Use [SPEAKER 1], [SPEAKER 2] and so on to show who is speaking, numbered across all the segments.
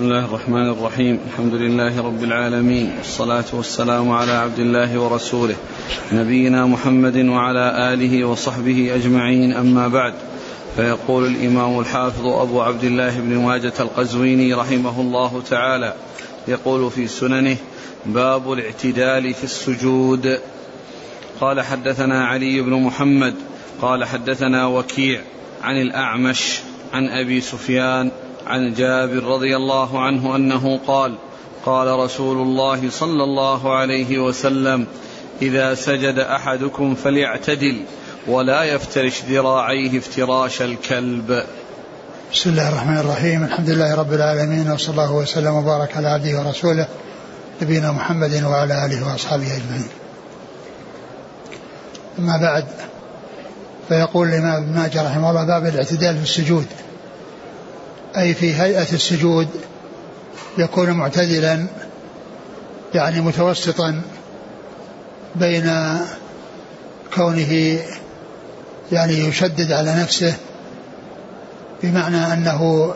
[SPEAKER 1] بسم الله الرحمن الرحيم. الحمد لله رب العالمين. والصلاة والسلام على عبد الله ورسوله نبينا محمد وعلى آله وصحبه أجمعين. أما بعد فيقول الإمام الحافظ أبو عبد الله بن ماجة القزويني رحمه الله تعالى يقول في سننه باب الاعتدال في السجود. قال حدثنا علي بن محمد قال حدثنا وكيع عن الأعمش عن أبي سفيان عن جابر رضي الله عنه أنه قال قال رسول الله صلى الله عليه وسلم إذا سجد أحدكم فليعتدل ولا يفترش ذراعيه افتراش الكلب.
[SPEAKER 2] بسم الله الرحمن الرحيم. الحمد لله رب العالمين وصلى الله وسلم وبارك على عبده ورسوله نبينا محمد وعلى آله وأصحابه أجمعين. أما بعد فيقول الإمام ابن ماجه رحمه الله باب الاعتدال في السجود. أي في هيئة السجود يكون معتدلا يعني متوسطا بين كونه يعني يشدد على نفسه بمعنى أنه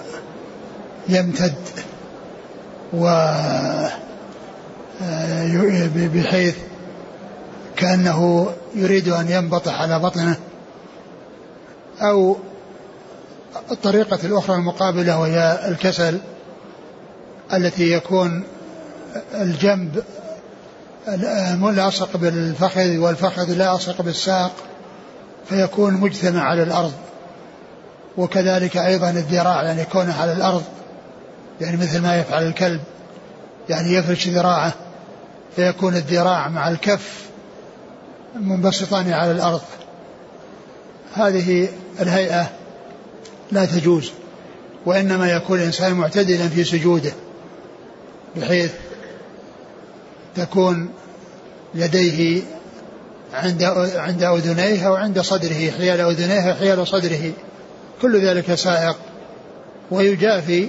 [SPEAKER 2] يمتد و بحيث كأنه يريد أن ينبطح على بطنه أو الطريقة الأخرى المقابلة وهي الكسل التي يكون الجنب ملاصق بالفخذ والفخذ لاصق بالساق فيكون مجتمع على الأرض. وكذلك أيضا الذراع يعني يكون على الأرض يعني مثل ما يفعل الكلب يعني يفرش ذراعه فيكون الذراع مع الكف منبسطان على الأرض. هذه الهيئة لا تجوز وإنما يكون الإنسان معتدلا في سجوده بحيث تكون يديه عند عند أذنيه أو عند صدره حيال أذنيه وحيال صدره. كل ذلك سائق ويجافي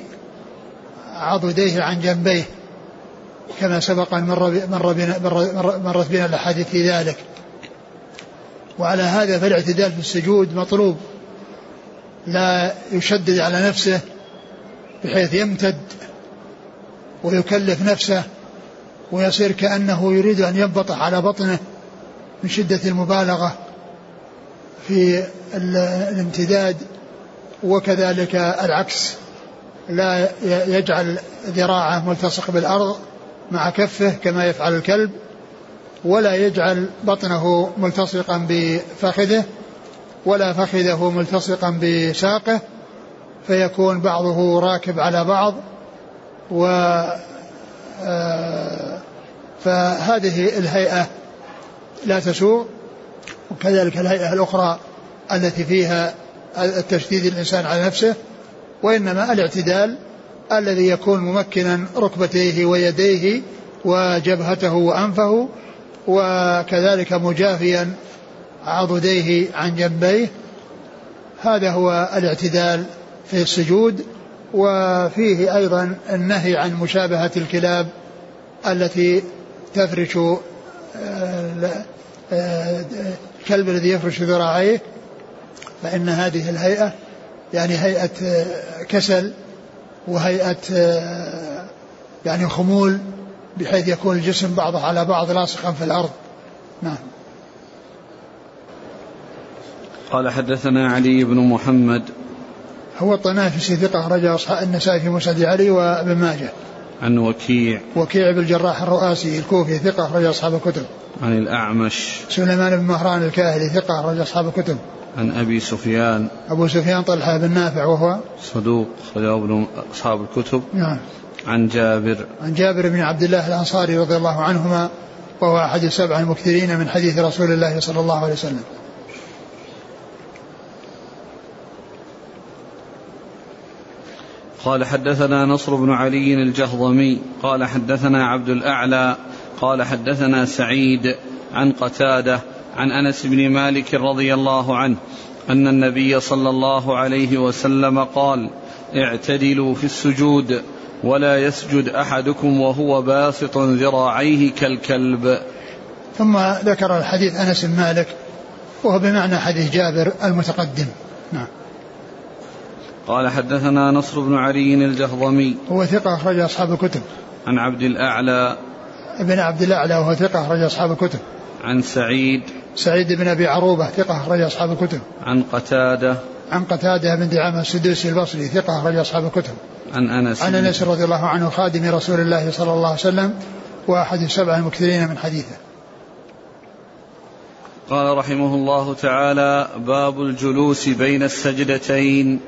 [SPEAKER 2] عضديه عن جنبيه كما سبق أن مر مر بنا مرت بنا الأحاديث في ذلك. وعلى هذا فالاعتدال في السجود مطلوب. لا يشدد على نفسه بحيث يمتد ويكلف نفسه ويصير كأنه يريد أن ينبطح على بطنه من شدة المبالغة في الامتداد وكذلك العكس. لا يجعل ذراعه ملتصق بالأرض مع كفه كما يفعل الكلب ولا يجعل بطنه ملتصقا بفخذه ولا فخذه ملتصقا بساقه فيكون بعضه راكب على بعض و آه، فهذه الهيئة لا تسوء. وكذلك الهيئة الأخرى التي فيها التشديد الإنسان على نفسه وإنما الاعتدال الذي يكون ممكنا ركبتيه ويديه وجبهته وأنفه وكذلك مجافيا عضديه عن جنبيه. هذا هو الاعتدال في السجود وفيه أيضا النهي عن مشابهة الكلاب التي تفرش آه، آه، الكلب الذي يفرش ذراعيه فإن هذه الهيئة يعني هيئة آه، كسل وهيئة يعني خمول بحيث يكون الجسم بعضه على بعض لاصقا في الأرض. نعم.
[SPEAKER 1] قال حدثنا علي بن محمد
[SPEAKER 2] هو الطنافسي ثقة أخرج أصحاب النسائي في مسند علي وابن ماجه.
[SPEAKER 1] عن وكيع
[SPEAKER 2] وكيع بن الجراح الرؤاسي الكوفي ثقة أخرج أصحاب الكتب.
[SPEAKER 1] عن الأعمش
[SPEAKER 2] سليمان بن مهران الكاهلي ثقة أخرج أصحاب الكتب.
[SPEAKER 1] عن أبي سفيان
[SPEAKER 2] أبو سفيان طلحة بن نافع وهو
[SPEAKER 1] صدوق أخرجه أصحاب الكتب.
[SPEAKER 2] نعم.
[SPEAKER 1] عن جابر
[SPEAKER 2] عن جابر بن عبد الله الأنصاري رضي الله عنهما وهو أحد السبع المكثرين من حديث رسول الله صلى الله عليه وسلم.
[SPEAKER 1] قال حدثنا نصر بن علي الجهضمي قال حدثنا عبد الأعلى قال حدثنا سعيد عن قتادة عن أنس بن مالك رضي الله عنه أن النبي صلى الله عليه وسلم قال اعتدلوا في السجود ولا يسجد أحدكم وهو باسط ذراعيه كالكلب.
[SPEAKER 2] ثم ذكر الحديث أنس بن مالك وهو بمعنى حديث جابر المتقدم. نعم.
[SPEAKER 1] قال حدثنا نصر بن علي الجهضمي.
[SPEAKER 2] هو ثقة أخرج أصحاب الكتب.
[SPEAKER 1] عن عبد الأعلى.
[SPEAKER 2] ابن عبد الأعلى وهو ثقة أخرج أصحاب الكتب.
[SPEAKER 1] عن سعيد.
[SPEAKER 2] سعيد بن أبي عروبة ثقة أخرج أصحاب الكتب.
[SPEAKER 1] عن قتادة.
[SPEAKER 2] عن قتادة بن دعامة السدوسي البصري ثقة أخرج أصحاب الكتب.
[SPEAKER 1] عن أنس.
[SPEAKER 2] عن أنس رضي الله عنه خادم رسول الله صلى الله عليه وسلم وأحد السبع المكثرين من حديثه.
[SPEAKER 1] قال رحمه الله تعالى باب الجلوس بين السجدتين.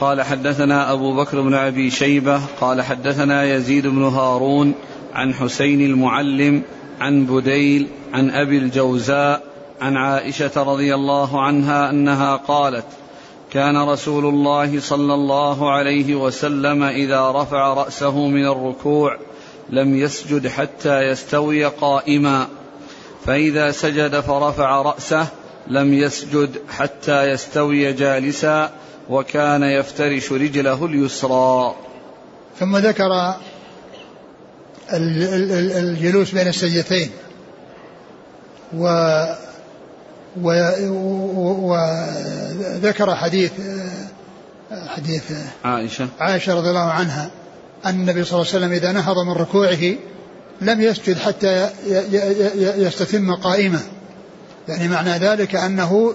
[SPEAKER 1] قال حدثنا أبو بكر بن أبي شيبة قال حدثنا يزيد بن هارون عن حسين المعلم عن بديل عن أبي الجوزاء عن عائشة رضي الله عنها أنها قالت كان رسول الله صلى الله عليه وسلم إذا رفع رأسه من الركوع لم يسجد حتى يستوي قائما فإذا سجد فرفع رأسه لم يسجد حتى يستوي جالسا وكان يفترش رجله اليسرى.
[SPEAKER 2] ثم ذكر الجلوس بين السجدتين. و وذكر حديث حديث
[SPEAKER 1] عائشة.
[SPEAKER 2] عائشة رضي الله عنها أن النبي صلى الله عليه وسلم إذا نهض من ركوعه لم يسجد حتى يستتم قائمة. يعني معنى ذلك أنه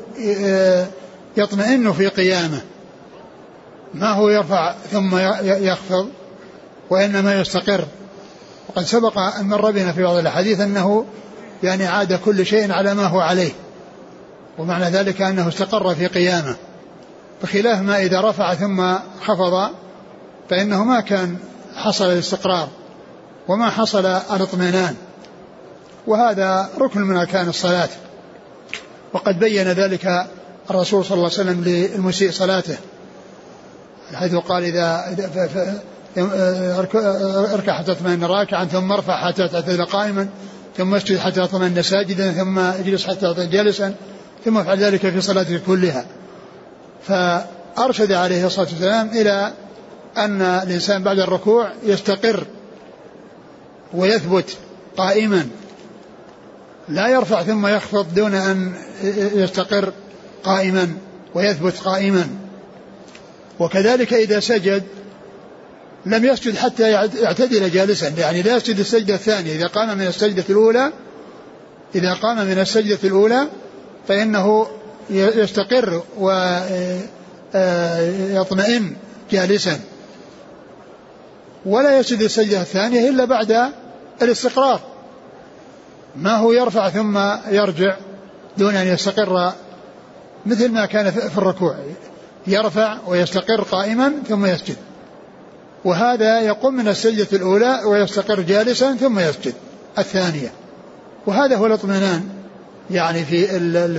[SPEAKER 2] يطمئن في قيامه. ما هو يرفع ثم يخفض وإنما يستقر. وقد سبق أن مر بنا في بعض الأحاديث أنه يعني عاد كل شيء على ما هو عليه ومعنى ذلك أنه استقر في قيامه. بخلاف ما إذا رفع ثم خفض فإنه ما كان حصل الاستقرار وما حصل الاطمئنان. وهذا ركن من أركان الصلاة. وقد بين ذلك الرسول صلى الله عليه وسلم للمسيء صلاته. حيث قال إذا اركع حتى تطمئن راكعا ثم ارفع حتى تعتدل قائما ثم اسجد حتى تطمئن ساجدا ثم اجلس حتى جالسا ثم افعل ذلك في صلاتك كلها. فأرشد عليه الصلاة والسلام إلى أن الإنسان بعد الركوع يستقر ويثبت قائما. لا يرفع ثم يخفض دون أن يستقر قائما ويثبت قائما. وكذلك إذا سجد لم يسجد حتى يعتدل جالسا. يعني لا يسجد السجدة الثانية. إذا قام من السجدة الأولى إذا قام من السجدة الأولى فإنه يستقر ويطمئن جالسا. ولا يسجد السجدة الثانية إلا بعد الاستقرار. ما هو يرفع ثم يرجع دون أن يستقر مثل ما كان في الركوع. يرفع ويستقر قائما ثم يسجد. وهذا يقوم من السجدة الأولى ويستقر جالسا ثم يسجد الثانية. وهذا هو الاطمئنان يعني في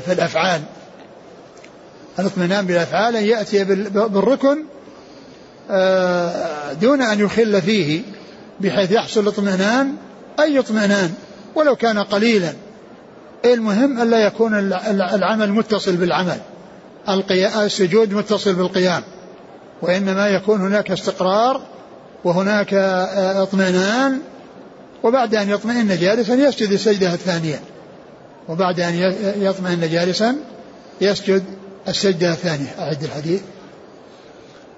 [SPEAKER 2] في الأفعال. الاطمئنان بالأفعال أن يأتي بالركن آه، دون أن يخل فيه بحيث يحصل الاطمئنان أي اطمئنان؟ ولو كان قليلا. المهم ألا يكون العمل متصل بالعمل. السجود متصل بالقيام وإنما يكون هناك استقرار وهناك آه، اطمئنان وبعد أن يطمئن جالسا يسجد السجدة الثانية وبعد أن يطمئن جالسا يسجد السجدة الثانية. أعد الحديث.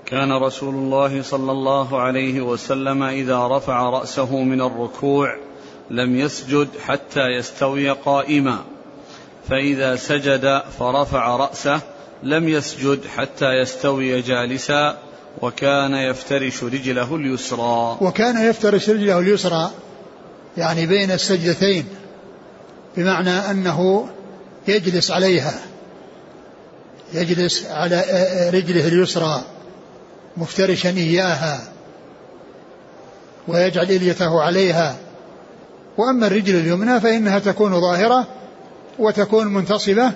[SPEAKER 1] كان رسول الله صلى الله عليه وسلم إذا رفع رأسه من الركوع لم يسجد حتى يستوي قائما فإذا سجد فرفع رأسه لم يسجد حتى يستوي جالسا وكان يفترش رجله اليسرى.
[SPEAKER 2] وكان يفترش رجله اليسرى يعني بين السجدتين بمعنى أنه يجلس عليها يجلس على رجله اليسرى مفترشا إياها ويجعل إليته عليها. وأما الرجل اليمنى فإنها تكون ظاهرة وتكون منتصبة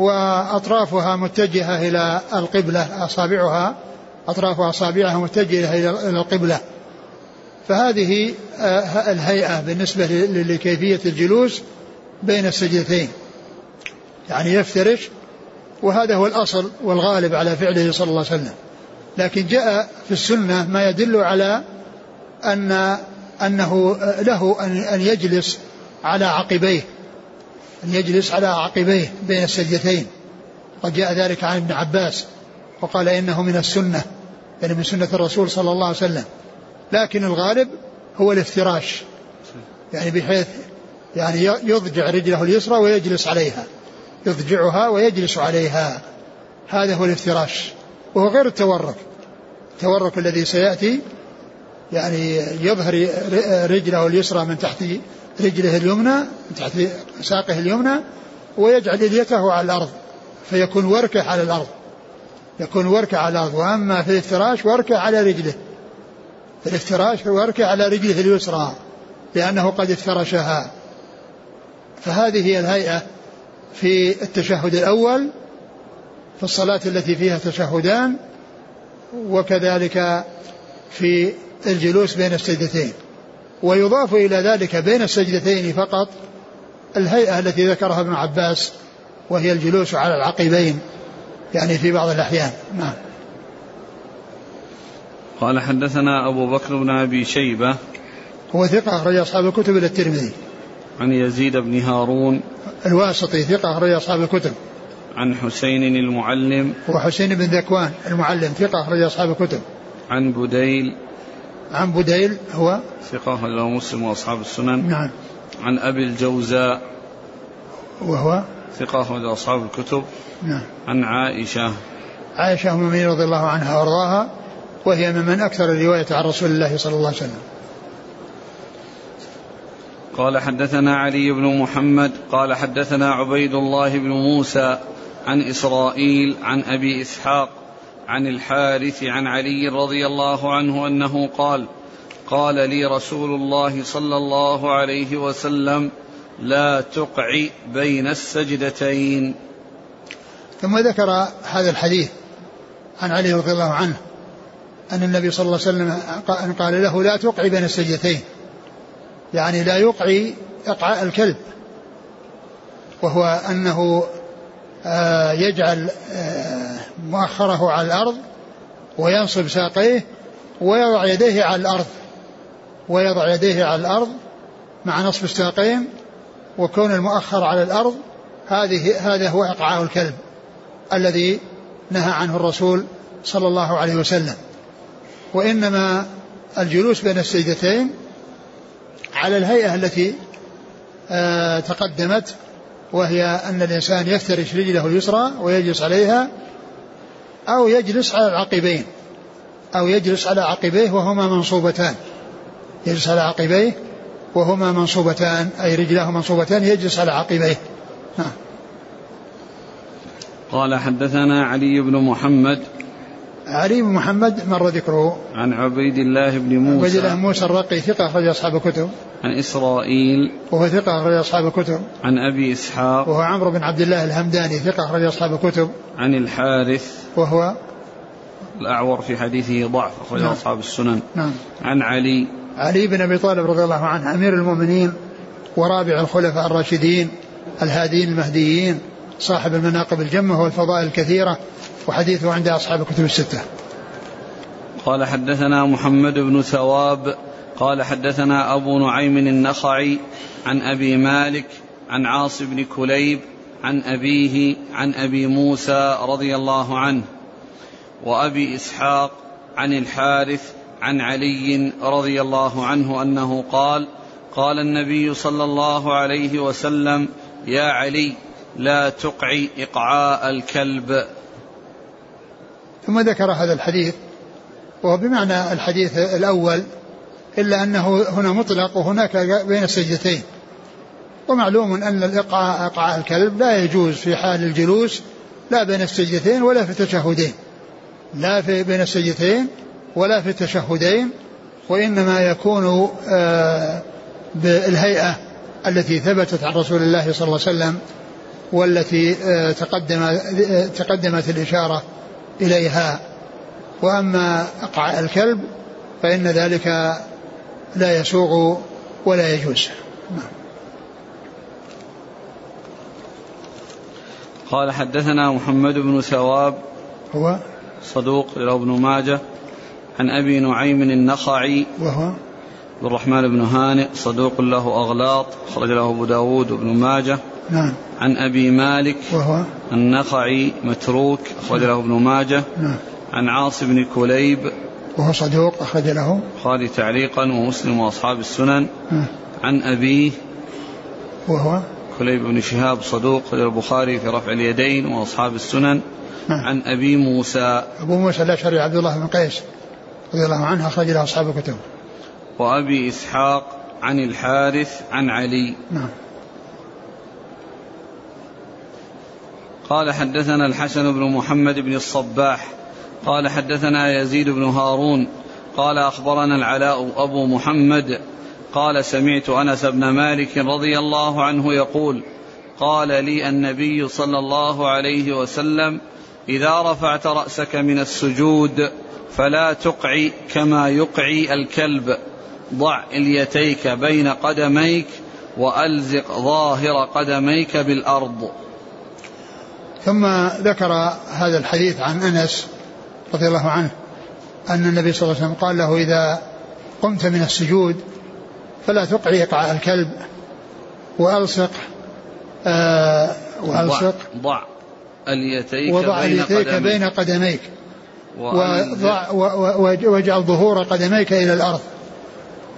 [SPEAKER 2] وأطرافها متجهة إلى القبلة أصابعها أطراف أصابعها متجهة إلى القبلة. فهذه آه، الهيئة بالنسبة لكيفية الجلوس بين السجدتين. يعني يفترش وهذا هو الأصل والغالب على فعله صلى الله عليه وسلم. لكن جاء في السنة ما يدل على أن أنه له أن يجلس على عقبيه. أن يجلس على عقبيه بين السجدتين. قد جاء ذلك عن ابن عباس وقال إنه من السنة يعني من سنة الرسول صلى الله عليه وسلم. لكن الغالب هو الافتراش يعني بحيث يعني يضجع رجله اليسرى ويجلس عليها يضجعها ويجلس عليها. هذا هو الافتراش وهو غير التورك. التورك الذي سيأتي يعني يظهر رجله اليسرى من تحت رجله اليمنى من تحت ساقه اليمنى ويجعل اليته على الأرض فيكون وركه على الأرض. يكون وركه على الأرض وأما في الافتراش وركه على رجله. في الافتراش وركه على رجله اليسرى لأنه قد افترشها. فهذه هي الهيئة في التشهد الأول في الصلاة التي فيها تشهدان وكذلك في الجلوس بين السجدتين. ويضاف إلى ذلك بين السجدتين فقط الهيئة التي ذكرها ابن عباس وهي الجلوس على العقبين يعني في بعض الأحيان. نعم.
[SPEAKER 1] قال حدثنا أبو بكر بن أبي شيبة.
[SPEAKER 2] هو ثقة أخرج أصحاب الكتب إلى الترمذي.
[SPEAKER 1] عن يزيد بن هارون.
[SPEAKER 2] الواسطي ثقة أخرج أصحاب الكتب.
[SPEAKER 1] عن حسين المعلم.
[SPEAKER 2] وحسين بن ذكوان المعلم ثقة أخرج أصحاب الكتب.
[SPEAKER 1] عن بديل.
[SPEAKER 2] عن بديل هو
[SPEAKER 1] ثقة أخرجه مسلم وأصحاب السنن.
[SPEAKER 2] نعم.
[SPEAKER 1] عن أبي الجوزاء.
[SPEAKER 2] وهو
[SPEAKER 1] ثقة أخرج أصحاب الكتب.
[SPEAKER 2] نعم.
[SPEAKER 1] عن عائشة.
[SPEAKER 2] عائشة أم المؤمنين رضي الله عنها وأرضاها وهي ممن أكثر الرواية عن رسول الله صلى الله عليه وسلم.
[SPEAKER 1] قال حدثنا علي بن محمد. قال حدثنا عبيد الله بن موسى عن إسرائيل عن أبي إسحاق عن الحارث عن علي رضي الله عنه أنه قال قال لي رسول الله صلى الله عليه وسلم لا تقع بين السجدتين.
[SPEAKER 2] ثم ذكر هذا الحديث عن علي رضي الله عنه أن النبي صلى الله عليه وسلم قال له لا تقع بين السجدتين. يعني لا يقعي إقعاء الكلب. وهو أنه آه، يجعل آه، مؤخره على الأرض وينصب ساقيه ويضع يديه على الأرض ويضع يديه على الأرض مع نصب الساقين وكون المؤخر على الأرض هذه هذا هو إقعاء الكلب الذي نهى عنه الرسول صلى الله عليه وسلم. وإنما الجلوس بين السجدتين على الهيئة التي آه، تقدمت وهي أن الإنسان يفترش رجله اليسرى ويجلس عليها أو يجلس على العقبين أو يجلس على عقبيه وهما منصوبتان يجلس على عقبيه وهما منصوبتان أي رجلاه منصوبتان يجلس على عقبيه ها.
[SPEAKER 1] قال حدثنا علي بن محمد
[SPEAKER 2] علي بن محمد مر ذكره.
[SPEAKER 1] عن عبيد الله بن موسى.
[SPEAKER 2] عبيد الله موسى الرقي ثقة أخرج أصحاب الكتب.
[SPEAKER 1] عن إسرائيل.
[SPEAKER 2] وهو ثقة أخرج أصحاب الكتب.
[SPEAKER 1] عن أبي إسحاق.
[SPEAKER 2] وهو عمرو بن عبد الله الهمداني ثقة أخرج أصحاب الكتب.
[SPEAKER 1] عن الحارث.
[SPEAKER 2] وهو
[SPEAKER 1] الأعور في حديثه ضعف أخرج نعم. أصحاب السنن.
[SPEAKER 2] نعم.
[SPEAKER 1] عن علي.
[SPEAKER 2] علي بن أبي طالب رضي الله عنه أمير المؤمنين ورابع الخلفاء الراشدين الهادين المهديين صاحب المناقب الجمة والفضائل الكثيرة وحديثه عند أصحاب الكتب الستة.
[SPEAKER 1] قال حدثنا محمد بن ثواب قال حدثنا أبو نعيم النخعي عن أبي مالك عن عاص بن كليب عن أبيه عن أبي موسى رضي الله عنه وأبي إسحاق عن الحارث عن علي رضي الله عنه أنه قال قال النبي صلى الله عليه وسلم يا علي لا تقعي إقعاء الكلب.
[SPEAKER 2] ثم ذكر هذا الحديث وهو بمعنى الحديث الأول إلا أنه هنا مطلق وهناك بين السجدتين. ومعلوم أن الإقعاء إقعاء الكلب لا يجوز في حال الجلوس لا بين السجدتين ولا في التشهدين. لا في بين السجدتين ولا في التشهدين وإنما يكون آه، بالهيئة التي ثبتت عن رسول الله صلى الله عليه وسلم والتي آه، تقدم آه، تقدمت الإشارة إليها. وأما أقع الكلب فإن ذلك لا يسوغ ولا يجوز. نعم.
[SPEAKER 1] قال حدثنا محمد بن ثواب
[SPEAKER 2] هو؟
[SPEAKER 1] صدوق له ابن ماجه عن أبي نعيم النخعي
[SPEAKER 2] وهو؟
[SPEAKER 1] عبد الرحمن بن هانئ صدوق له أغلاط أخرج له أبو داود وابن ماجه.
[SPEAKER 2] نعم.
[SPEAKER 1] عن أبي مالك
[SPEAKER 2] وهو؟
[SPEAKER 1] النخعي متروك أخرج له ابن ماجه.
[SPEAKER 2] نعم.
[SPEAKER 1] عن عاص بن كليب
[SPEAKER 2] وهو صدوق أخرج له.
[SPEAKER 1] البخاري تعليقا ومسلم وأصحاب السنن.
[SPEAKER 2] نعم.
[SPEAKER 1] عن أبيه
[SPEAKER 2] وهو؟
[SPEAKER 1] كليب بن شهاب صدوق أخرج البخاري في رفع اليدين وأصحاب السنن.
[SPEAKER 2] نعم.
[SPEAKER 1] عن أبي موسى.
[SPEAKER 2] أبو موسى الأشعري عبد الله بن قيس رضي الله عنه أخرج له أصحاب الكتب.
[SPEAKER 1] وأبي إسحاق عن الحارث عن علي.
[SPEAKER 2] نعم.
[SPEAKER 1] قال حدثنا الحسن بن محمد بن الصباح قال حدثنا يزيد بن هارون قال أخبرنا العلاء أبو محمد قال سمعت أنس بن مالك رضي الله عنه يقول قال لي النبي صلى الله عليه وسلم إذا رفعت رأسك من السجود فلا تقعي كما يقعي الكلب ضع إليتيك بين قدميك وألزق ظاهر قدميك بالأرض
[SPEAKER 2] ثم ذكر هذا الحديث عن أنس رضي الله عنه أن النبي صلى الله عليه وسلم قال له إذا قمت من السجود فلا تقعي إقعاء الكلب وألصق آه وألصق.
[SPEAKER 1] ضع, اليتيك
[SPEAKER 2] وضع
[SPEAKER 1] بين
[SPEAKER 2] اليتيك
[SPEAKER 1] قدميك.
[SPEAKER 2] بين قدميك. وضع واجعل ظهور قدميك إلى الأرض.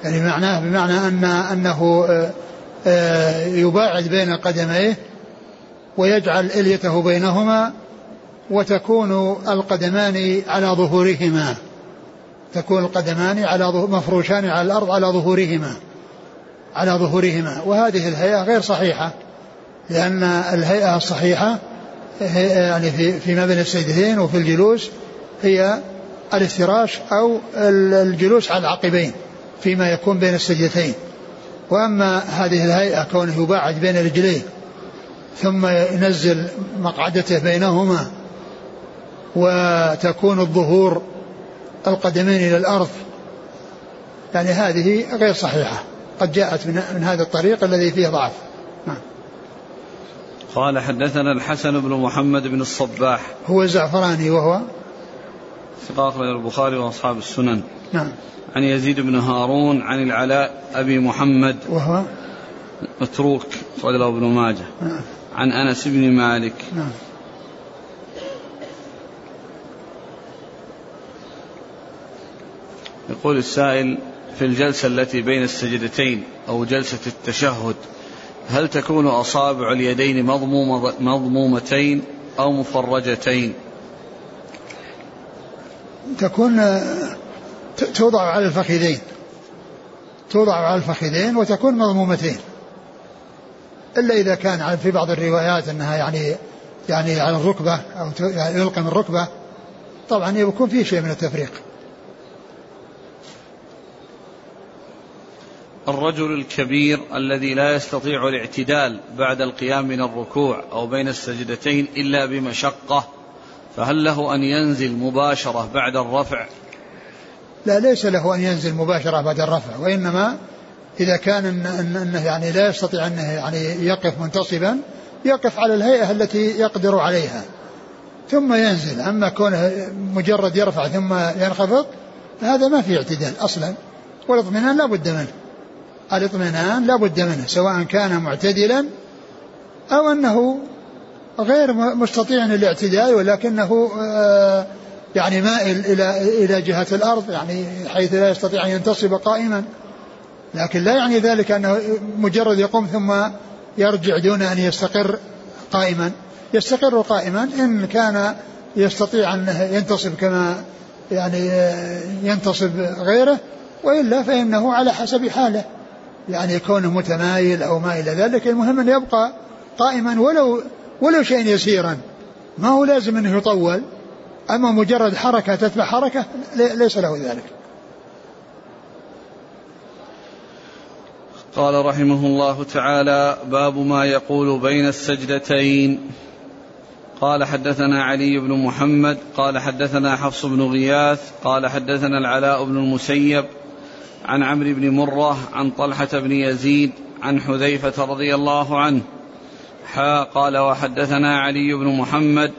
[SPEAKER 2] يعني معناه بمعنى ان أنه آه، آه، يباعد بين قدميه ويجعل إليته بينهما وتكون القدمان على ظهورهما. تكون القدمان على مفروشان على الأرض على ظهورهما. على ظهورهما. وهذه الهيئة غير صحيحة لأن الهيئة الصحيحة هي- يعني في فيما بين السجدتين وفي الجلوس هي الافتراش ال- الجلوس على العقبين فيما يكون بين السجدتين. وأما هذه الهيئة كونه يباعد بين رجليه ثم ينزل مقعدته بينهما وتكون الظهور القدمين إلى الأرض. يعني هذه غير صحيحة. قد جاءت من, من هذا الطريق الذي فيه ضعف. نعم.
[SPEAKER 1] قال حدثنا الحسن بن محمد بن الصباح.
[SPEAKER 2] هو الزعفراني وهو
[SPEAKER 1] ثقة أخرج البخاري وأصحاب السنن.
[SPEAKER 2] نعم.
[SPEAKER 1] عن يزيد بن هارون عن العلاء أبي محمد.
[SPEAKER 2] وهو
[SPEAKER 1] متروك أخرج له ابن ماجه.
[SPEAKER 2] نعم
[SPEAKER 1] عن أنس بن مالك.
[SPEAKER 2] نعم
[SPEAKER 1] يقول السائل في الجلسة التي بين السجدتين أو جلسة التشهد هل تكون أصابع اليدين مضمومة مضمومتين أو مفرجتين؟
[SPEAKER 2] تكون توضع على الفخذين. توضع على الفخذين وتكون مضمومتين. إلا إذا كان في بعض الروايات أنها يعني يعني على الركبة أو يعني يلقم الركبة طبعا يكون فيه شيء من التفريق.
[SPEAKER 1] الرجل الكبير الذي لا يستطيع الاعتدال بعد القيام من الركوع أو بين السجدتين إلا بمشقة فهل له أن ينزل مباشرة بعد الرفع؟
[SPEAKER 2] لا ليس له أن ينزل مباشرة بعد الرفع وإنما إذا كان أنه يعني لا يستطيع أنه يعني يقف منتصبا يقف على الهيئة التي يقدر عليها. ثم ينزل. أما كونه مجرد يرفع ثم ينخفض هذا ما في اعتدال أصلا. والاطمئنان لا بد منه. الاطمئنان لا بد منه سواء كان معتدلا أو أنه غير مستطيع الاعتدال ولكنه آه، يعني مائل إلى إلى جهة الأرض يعني حيث لا يستطيع أن ينتصب قائما. لكن لا يعني ذلك أنه مجرد يقوم ثم يرجع دون أن يستقر قائما. يستقر قائما إن كان يستطيع أن ينتصب كما يعني ينتصب غيره وإلا فإنه على حسب حاله. يعني كونه متمايل أو ما إلى ذلك المهم أن يبقى قائما ولو ولو شيء يسيرا. ما هو لازم أنه يطول أما مجرد حركة تتبع حركة لي- ليس له ذلك.
[SPEAKER 1] قال رحمه الله تعالى باب ما يقول بين السجدتين. قال حدثنا علي بن محمد قال حدثنا حفص بن غياث قال حدثنا العلاء بن المسيب عن عمرو بن مرة عن طلحة بن يزيد عن حذيفة رضي الله عنه. حا قال وحدثنا علي بن محمد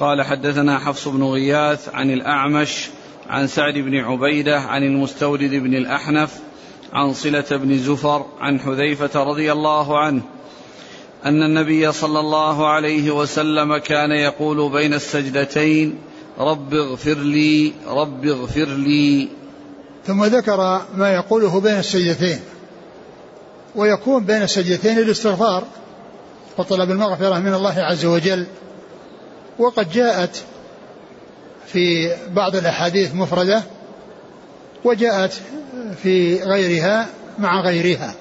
[SPEAKER 1] قال حدثنا حفص بن غياث عن الأعمش عن سعد بن عبيدة عن المستورد بن الأحنف عن صلة بن زفر عن حذيفة رضي الله عنه أن النبي صلى الله عليه وسلم كان يقول بين السجدتين رب اغفر لي رب اغفر لي.
[SPEAKER 2] ثم ذكر ما يقوله بين السجدتين ويكون بين السجدتين الاستغفار وطلب المغفرة من الله عز وجل. وقد جاءت في بعض الأحاديث مفردة وجاءت في غيرها مع غيرها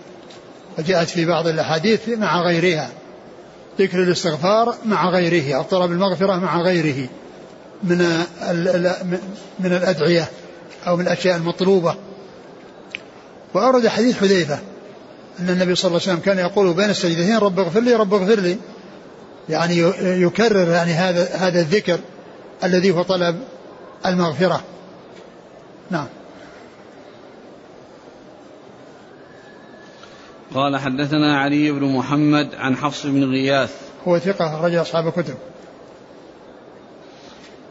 [SPEAKER 2] وجاءت في بعض الأحاديث مع غيرها ذكر الاستغفار مع غيره أو طلب المغفرة مع غيره من من الأدعية أو من الأشياء المطلوبة. وأورد حديث حذيفة أن النبي صلى الله عليه وسلم كان يقول بين السجدتين رب اغفر لي رب اغفر لي. يعني يكرر يعني هذا هذا الذكر الذي هو طلب المغفرة. نعم.
[SPEAKER 1] قال حدثنا علي بن محمد عن حفص بن غياث.
[SPEAKER 2] هو ثقة أخرج أصحاب الكتب.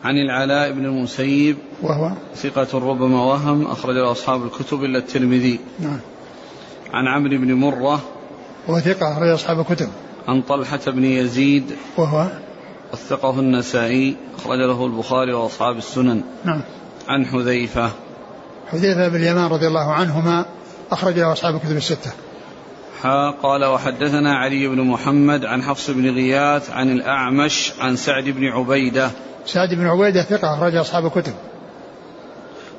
[SPEAKER 1] عن العلاء بن المسيب.
[SPEAKER 2] وهو؟
[SPEAKER 1] ثقة ربما وهم أخرج أصحاب الكتب إلا الترمذي.
[SPEAKER 2] نعم.
[SPEAKER 1] عن عمرو بن مرة.
[SPEAKER 2] وهو ثقة أخرج أصحاب الكتب.
[SPEAKER 1] عن طلحة بن يزيد.
[SPEAKER 2] وهو؟
[SPEAKER 1] وثقه النسائي أخرج له البخاري وأصحاب السنن.
[SPEAKER 2] نعم.
[SPEAKER 1] عن حذيفة.
[SPEAKER 2] حذيفة بن اليمان رضي الله عنهما أخرج له أصحاب الكتب الستة.
[SPEAKER 1] حا قال وحدثنا علي بن محمد عن حفص بن غياث عن الأعمش عن سعد بن عبيدة.
[SPEAKER 2] سعد بن عبيدة ثقة أخرج أصحاب الكتب.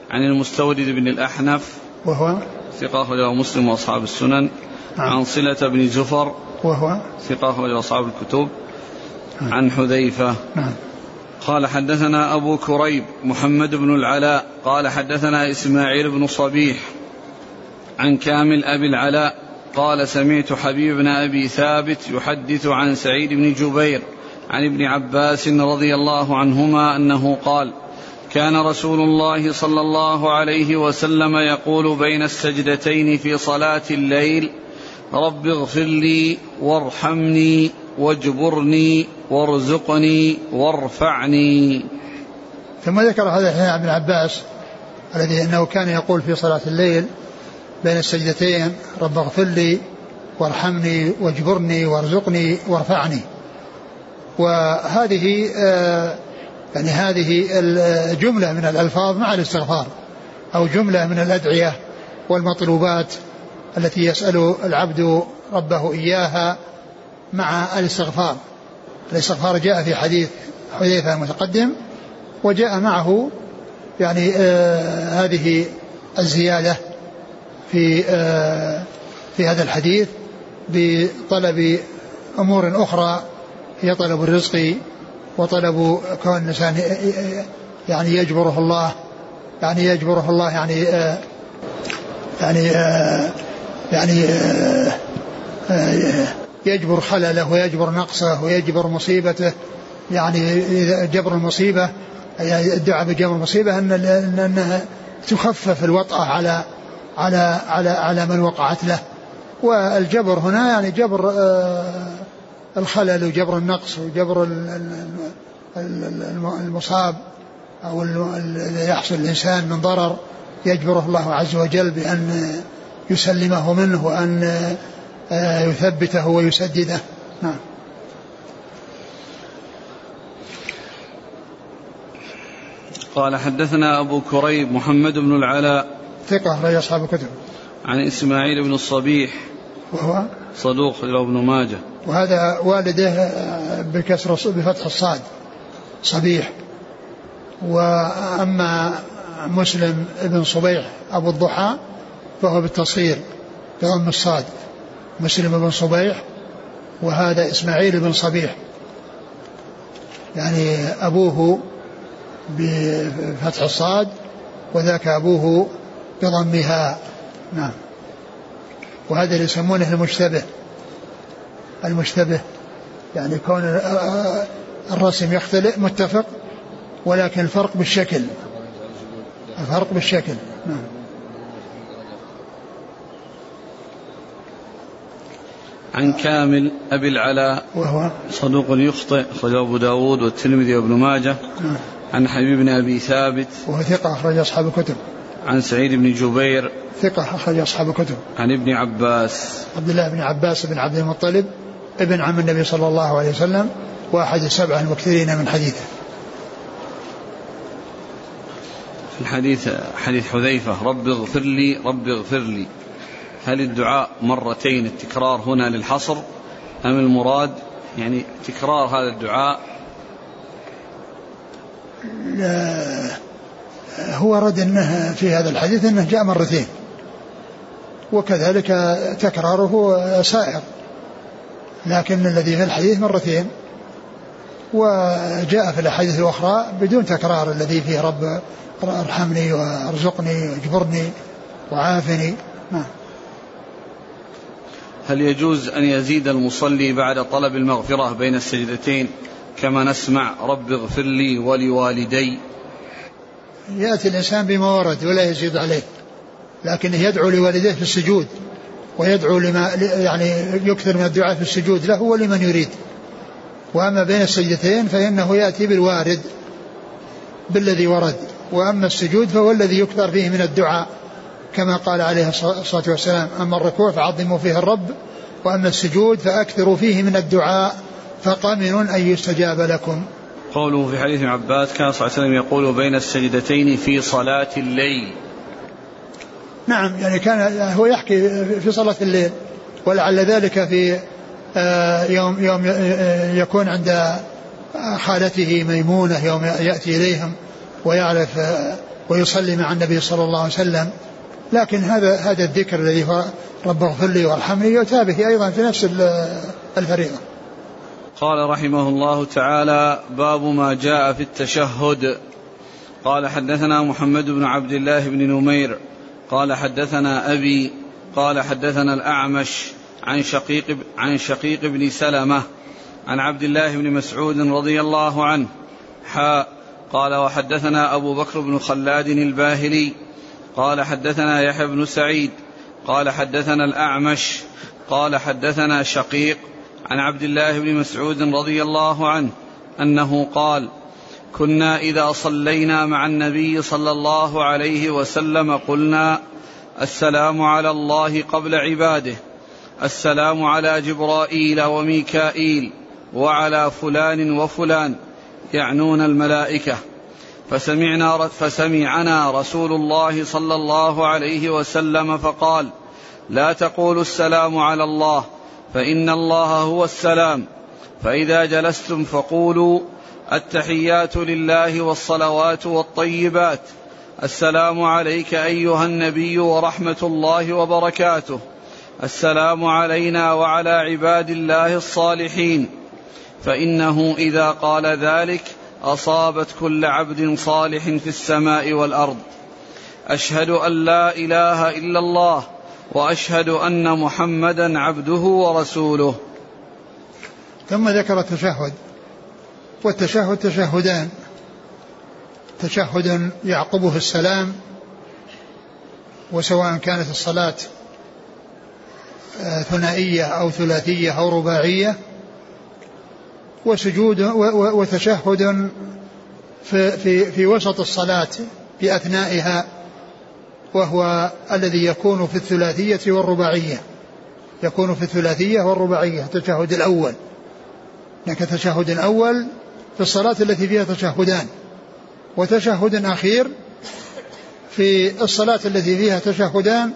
[SPEAKER 1] عن المستورد بن الأحنف
[SPEAKER 2] وهو؟
[SPEAKER 1] ثقة أخرجه مسلم وأصحاب السنن.
[SPEAKER 2] نعم.
[SPEAKER 1] عن صلة بن زفر
[SPEAKER 2] وهو؟
[SPEAKER 1] ثقة أخرجه أصحاب الكتب.
[SPEAKER 2] نعم.
[SPEAKER 1] عن حذيفة.
[SPEAKER 2] نعم.
[SPEAKER 1] قال حدثنا أبو كريب محمد بن العلاء قال حدثنا إسماعيل بن صبيح عن كامل أبي العلاء قال سمعت حبيب بن أبي ثابت يحدث عن سعيد بن جبير عن ابن عباس رضي الله عنهما أنه قال كان رسول الله صلى الله عليه وسلم يقول بين السجدتين في صلاة الليل رب اغفر لي وارحمني واجبرني وارزقني وارفعني.
[SPEAKER 2] ثم ذكر هذا عن ابن عباس الذي أنه كان يقول في صلاة الليل بين السجدتين رب اغفر لي وارحمني واجبرني وارزقني وارفعني. وهذه آه يعني هذه الجملة من الألفاظ مع الاستغفار أو جملة من الأدعية والمطلوبات التي يسأل العبد ربه إياها مع الاستغفار. الاستغفار جاء في حديث حذيفة المتقدم وجاء معه يعني آه هذه الزيادة في آه في هذا الحديث بطلب أمور أخرى هي طلب الرزق وطلب كون الإنسان يعني يجبره الله يعني يجبره الله يعني آه يعني آه يعني يجبر خلله ويجبر نقصه ويجبر مصيبته يعني جبر المصيبة يعني الدعاء بجبر المصيبة أن أنها تخفف الوطأة على على على على من وقعت له. والجبر هنا يعني جبر الخلل وجبر النقص وجبر المصاب أو الذي يحصل الإنسان من ضرر يجبره الله عز وجل بأن يسلمه منه وأن يثبته ويسدده. نعم.
[SPEAKER 1] قال حدثنا أبو كريب محمد بن العلاء
[SPEAKER 2] ثقة أخرج أصحاب الكتب.
[SPEAKER 1] عن إسماعيل بن الصبيح.
[SPEAKER 2] وهو
[SPEAKER 1] صدوق له ابن ماجه.
[SPEAKER 2] وهذا والده بكسر بفتح الصاد. صبيح. وأما مسلم بن صبيح أبو الضحى فهو بالتصغير بضم الصاد. مسلم بن صبيح وهذا إسماعيل بن صبيح. يعني أبوه بفتح الصاد وذاك أبوه بضمها. نعم. وهذا اللي يسمونه المشتبه. المشتبه يعني كون الرسم يختلف متفق ولكن الفرق بالشكل. الفرق بالشكل. نعم.
[SPEAKER 1] عن كامل أبي العلاء
[SPEAKER 2] وهو؟
[SPEAKER 1] صدوق يخطئ أخرجه أبو داود والترمذي وابن ماجه.
[SPEAKER 2] نعم.
[SPEAKER 1] عن حبيب بن أبي ثابت.
[SPEAKER 2] وهو ثقة أخرج أصحاب الكتب.
[SPEAKER 1] عن سعيد بن
[SPEAKER 2] ثقة أخرج أصحاب الكتب.
[SPEAKER 1] عن ابن عباس.
[SPEAKER 2] عبد الله بن عباس بن عبد المطلب ابن عم النبي صلى الله عليه وسلم وأحد السبعة المكثرين من حديثه.
[SPEAKER 1] في الحديث حديث حذيفة رب اغفر لي رب اغفر لي. هل الدعاء مرتين التكرار هنا للحصر أم المراد؟ يعني تكرار هذا الدعاء
[SPEAKER 2] لا. هو رد أنه في هذا الحديث أنه جاء مرتين وكذلك تكراره سائر لكن الذي في الحديث مرتين وجاء في الأحاديث الأخرى بدون تكرار الذي فيه رب ارحمني وارزقني واجبرني وعافني. نعم.
[SPEAKER 1] هل يجوز أن يزيد المصلي بعد طلب المغفرة بين السجدتين؟ كما نسمع رب اغفر لي ولوالدي.
[SPEAKER 2] يأتي الإنسان بما ورد ولا يزيد عليه لكنه يدعو لوالديه في السجود ويدعو لما يعني يكثر من الدعاء في السجود له ولمن يريد. وأما بين السجدتين فإنه يأتي بالوارد بالذي ورد. وأما السجود فهو الذي يكثر فيه من الدعاء كما قال عليه الصلاة والسلام أما الركوع فعظموا فيه الرب وأما السجود فأكثروا فيه من الدعاء فقمن أن يستجاب لكم.
[SPEAKER 1] قوله في حديث ابن عباس كان صلى الله عليه وسلم يقول بين السجدتين في صلاة الليل
[SPEAKER 2] نعم يعني كان هو يحكي في صلاة الليل ولعل ذلك في آه، يوم يوم يكون عند خالته ميمونة يوم يأتي إليهم ويعرف آه، ويصلي مع النبي صلى الله عليه وسلم لكن هذا هذا الذكر الذي هو رب اغفر لي وارحمني يؤتى به أيضا في نفس الفريضة.
[SPEAKER 1] قال رحمه الله تعالى باب ما جاء في التشهد. قال حدثنا محمد بن عبد الله بن نمير. قال حدثنا أبي. قال حدثنا الأعمش عن شقيق عن شقيق بن سلمة عن عبد الله بن مسعود رضي الله عنه. حاء قال وحدثنا أبو بكر بن خلاد الباهلي. قال حدثنا يحيى بن سعيد. قال حدثنا الأعمش. قال حدثنا شقيق عن عبد الله بن مسعود رضي الله عنه أنه قال كنا إذا صلينا مع النبي صلى الله عليه وسلم قلنا السلام على الله قبل عباده السلام على جبرائيل وميكائيل وعلى فلان وفلان يعنون الملائكة فسمعنا فسمعنا رسول الله صلى الله عليه وسلم فقال لا تقولوا السلام على الله فإن الله هو السلام. فإذا جلستم فقولوا التحيات لله والصلوات والطيبات. السلام عليك أيها النبي ورحمة الله وبركاته. السلام علينا وعلى عباد الله الصالحين. فإنه إذا قال ذلك أصابت كل عبد صالح في السماء والأرض. أشهد أن لا إله إلا الله وأشهد أن محمدا عبده ورسوله.
[SPEAKER 2] ثم ذكر التشهد. والتشهد تشهدان. تشهد يعقبه السلام وسواء كانت الصلاة آه، ثنائية أو ثلاثية أو رباعية. وسجود وتشهد في, في, في وسط الصلاة في أثنائها وهو الذي يكون في الثلاثية والرباعية. يكون في الثلاثية والرباعية التشهد الأول. لك تشهد أول في الصلاة التي فيها تشهدان. وتشهد أخير في الصلاة التي فيها تشهدان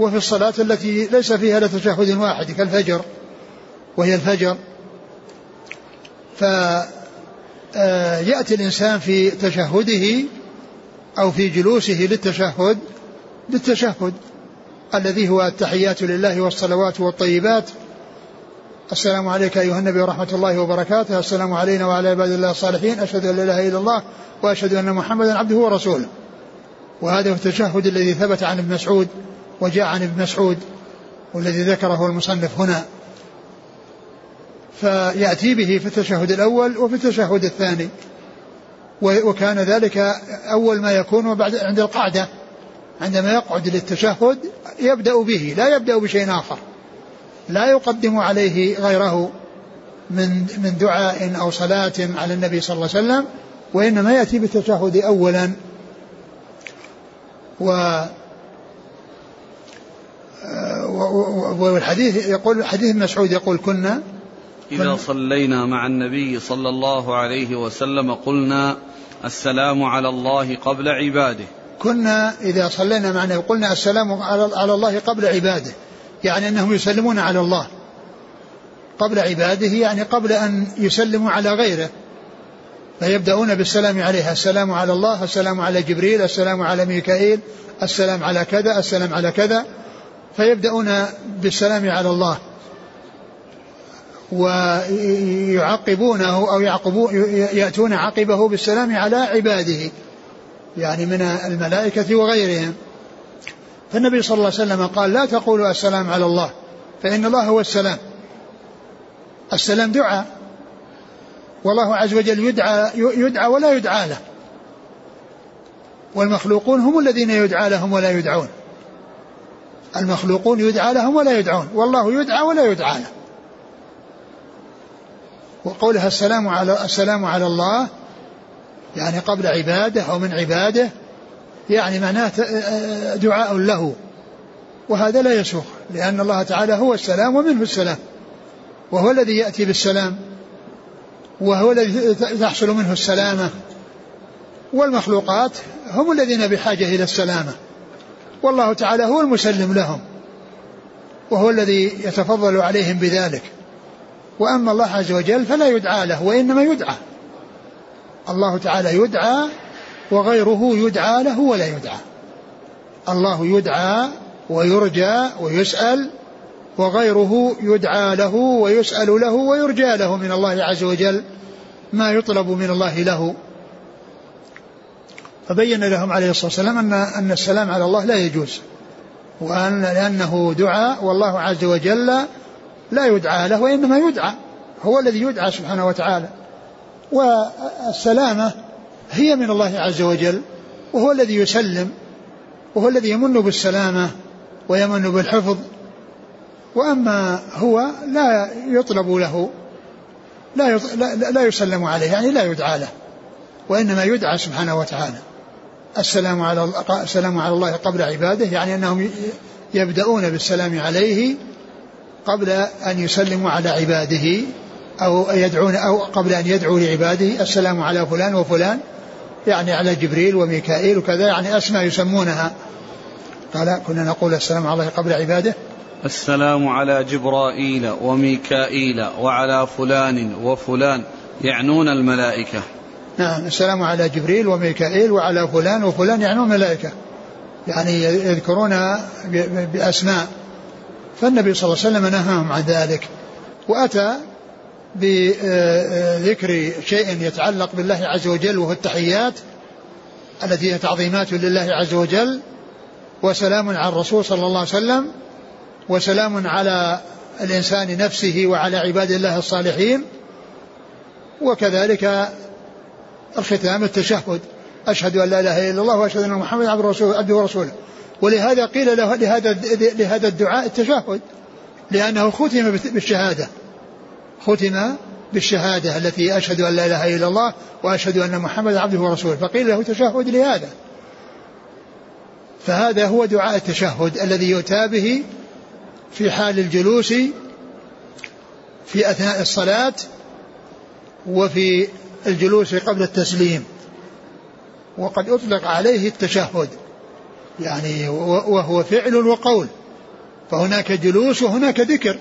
[SPEAKER 2] وفي الصلاة التي ليس فيها إلا تشهد واحد كالفجر وهي الفجر. فيأتي آه، الإنسان في تشهده أو في جلوسه للتشهد بالتشهد الذي هو التحيات لله والصلوات والطيبات. السلام عليك أيها النبي ورحمة الله وبركاته. السلام علينا وعلى عباد الله الصالحين. أشهد أن لا إله إلا الله وأشهد أن محمدا عبده ورسوله. وهذا هو التشهد الذي ثبت عن ابن مسعود وجاء عن ابن مسعود والذي ذكره المصنف هنا. فيأتي به في التشهد الأول وفي التشهد الثاني. وكان ذلك أول ما يكون وبعد عند القعدة عندما يقعد للتشهد يبدأ به لا يبدأ بشيء آخر. لا يقدم عليه غيره من من دعاء أو صلاة على النبي صلى الله عليه وسلم وإنما يأتي بالتشهد أولا. و والحديث يقول حديث مسعود يقول كنا
[SPEAKER 1] إذا صلينا مع النبي صلى الله عليه وسلم قلنا السلام على الله قبل عباده.
[SPEAKER 2] كنا إذا صلينا مع النبي قلنا السلام على الله قبل عباده يعني أنهم يسلمون على الله. قبل عباده يعني قبل أن يسلموا على غيره. فيبدأون بالسلام عليه السلام على الله السلام على جبريل السلام على ميكائيل السلام على كذا السلام على كذا. فيبدأون بالسلام على الله. ويعقبونه أو يعقبون يأتون عقبه بالسلام على عباده. يعني من الملائكة وغيرهم. فالنبي صلى الله عليه وسلم قال لا تقولوا السلام على الله فإن الله هو السلام. السلام دعاء. والله عز وجل يدعى يدعى ولا يدعى له. والمخلوقون هم الذين يدعى لهم ولا يدعون. المخلوقون يدعى لهم ولا يدعون. والله يدعى ولا يدعى له. وقولها السلام على السلام على الله يعني قبل عباده أو من عباده يعني معناه دعاء له. وهذا لا يسوق لأن الله تعالى هو السلام ومنه السلام. وهو الذي يأتي بالسلام. وهو الذي تحصل منه السلامة. والمخلوقات هم الذين بحاجة إلى السلامة. والله تعالى هو المسلم لهم. وهو الذي يتفضل عليهم بذلك. وأما الله عز وجل فلا يدعى له وإنما يدعى. الله تعالى يدعى وغيره يدعى له ولا يدعى. الله يدعى ويرجى ويسأل وغيره يدعى له ويسأل له ويرجى له من الله عز وجل ما يطلب من الله له. فبين لهم عليه الصلاة والسلام أن أن السلام على الله لا يجوز. وأن لأنه دعاء والله عز وجل لا يدعى له وإنما يدعى. هو الذي يدعى سبحانه وتعالى. والسلامة هي من الله عز وجل وهو الذي يسلم وهو الذي يمن بالسلامة ويمن بالحفظ. وأما هو لا يطلب له لا, لا يسلم عليه يعني لا يدعى له وإنما يدعى سبحانه وتعالى. السلام على السلام على الله قبل عباده يعني أنهم يبدأون بالسلام عليه قبل أن يسلموا على عباده. أو يدعون أو قبل أن يدعوا لعباده السلام على فلان وفلان يعني على جبريل وميكائيل وكذا يعني أسماء يسمونها. قال كنا نقول السلام على الله قبل عباده.
[SPEAKER 1] السلام على جبرائيل وميكائيل وعلى فلان وفلان يعنون الملائكة.
[SPEAKER 2] نعم السلام على جبريل وميكائيل وعلى فلان وفلان يعنون الملائكة. يعني يذكرون بأسماء. فالنبي صلى الله عليه وسلم نهاهم عن ذلك. وأتى بذكر شيء يتعلق بالله عز وجل وهو التحيات التي هي تعظيمات لله عز وجل وسلام على الرسول صلى الله عليه وسلم وسلام على الإنسان نفسه وعلى عباد الله الصالحين وكذلك الختام التشهد. أشهد أن لا إله إلا الله وأشهد أن محمدا عبده ورسوله. ولهذا قيل له لهذا لهذا الدعاء التشهد لأنه ختم بالشهادة. ختم بالشهادة التي أشهد أن لا إله إلا الله وأشهد أن محمدا عبده ورسوله فقيل له تشهد لهذا. فهذا هو دعاء التشهد الذي يؤتى به في حال الجلوس في أثناء الصلاة وفي الجلوس قبل التسليم. وقد أطلق عليه التشهد يعني وهو فعل وقول. فهناك جلوس وهناك ذكر.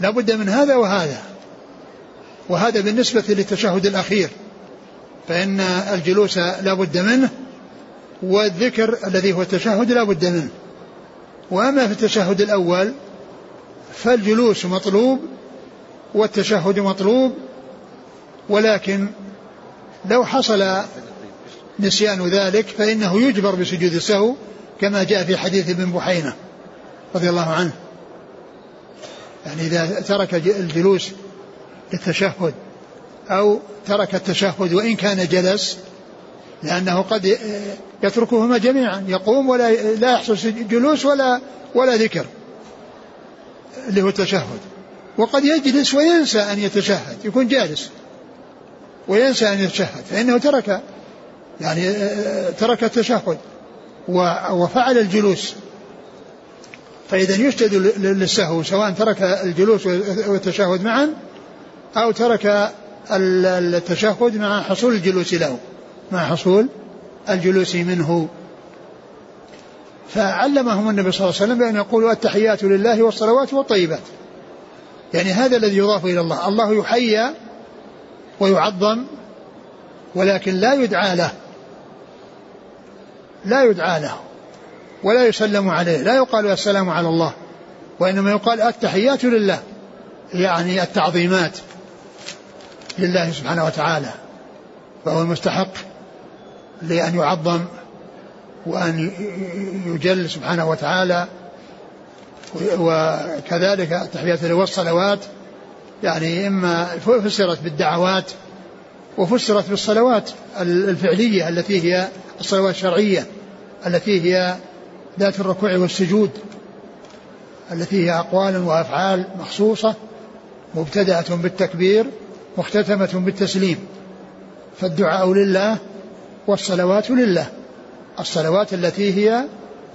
[SPEAKER 2] لا بد من هذا وهذا. وهذا بالنسبة للتشهد الأخير. فإن الجلوس لا بد منه والذكر الذي هو التشهد لا بد منه. وأما في التشهد الأول فالجلوس مطلوب والتشهد مطلوب ولكن لو حصل نسيان ذلك فإنه يجبر بسجود السهو كما جاء في حديث ابن بحينة رضي الله عنه. يعني إذا ترك الجلوس للتشهد أو ترك التشهد وإن كان جلس لأنه قد يتركهما جميعا يقوم ولا لا يحصل جلوس ولا ولا ذكر اللي هو التشهد. وقد يجلس وينسى أن يتشهد يكون جالس وينسى أن يتشهد فإنه ترك يعني ترك التشهد وفعل الجلوس. فإذا يسجد للسهو سواء ترك الجلوس والتشهد معا أو ترك التشهد مع حصول الجلوس له مع حصول الجلوس منه. فعلمهم النبي صلى الله عليه وسلم بأن يقولوا التحيات لله والصلوات والطيبات. يعني هذا الذي يضاف إلى الله. الله يحيى ويعظم ولكن لا يدعى له. لا يدعى له. ولا يسلم عليه لا يقال السلام على الله وإنما يقال التحيات لله يعني التعظيمات لله سبحانه وتعالى فهو المستحق لأن يعظم وأن يجل سبحانه وتعالى وكذلك التحيات والصلوات يعني إما فسرت بالدعوات وفسرت بالصلوات الفعلية التي هي الصلوات الشرعية التي هي ذات الركوع والسجود التي هي أقوال وأفعال مخصوصة مبتدأة بالتكبير مختتمة بالتسليم. فالدعاء لله والصلوات لله. الصلوات التي هي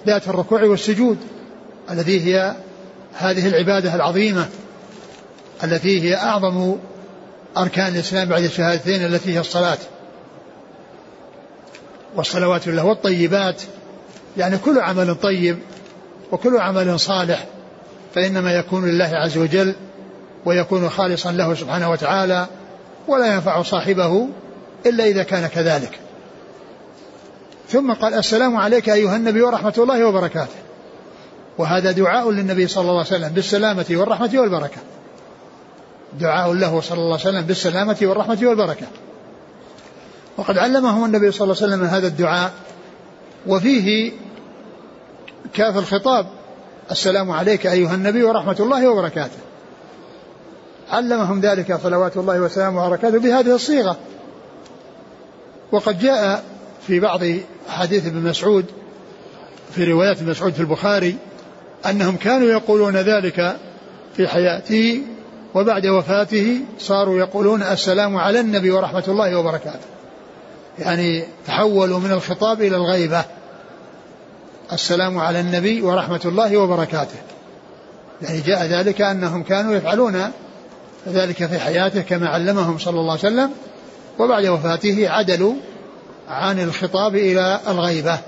[SPEAKER 2] ذات الركوع والسجود التي هي هذه العبادة العظيمة التي هي أعظم أركان الإسلام بعد الشهادتين التي هي الصلاة. والصلوات له والطيبات يعني كل عمل طيب وكل عمل صالح فإنما يكون لله عز وجل ويكون خالصا له سبحانه وتعالى ولا ينفع صاحبه إلا إذا كان كذلك. ثم قال السلام عليك أيها النبي ورحمة الله وبركاته. وهذا دعاء للنبي صلى الله عليه وسلم بالسلامة والرحمة والبركة. دعاء له صلى الله عليه وسلم بالسلامة والرحمة والبركة. وقد علمهم النبي صلى الله عليه وسلم هذا الدعاء وفيه كاف الخطاب. السلام عليك أيها النبي ورحمة الله وبركاته. علمهم ذلك صلوات الله وسلامه وبركاته بهذه الصيغة. وقد جاء في بعض حديث ابن مسعود في روايات ابن مسعود في البخاري أنهم كانوا يقولون ذلك في حياته وبعد وفاته صاروا يقولون السلام على النبي ورحمة الله وبركاته. يعني تحولوا من الخطاب إلى الغيبة. السلام على النبي ورحمة الله وبركاته. يعني جاء ذلك أنهم كانوا يفعلون ذلك في حياته كما علمهم صلى الله عليه وسلم وبعد وفاته عدلوا عن الخطاب إلى الغيبة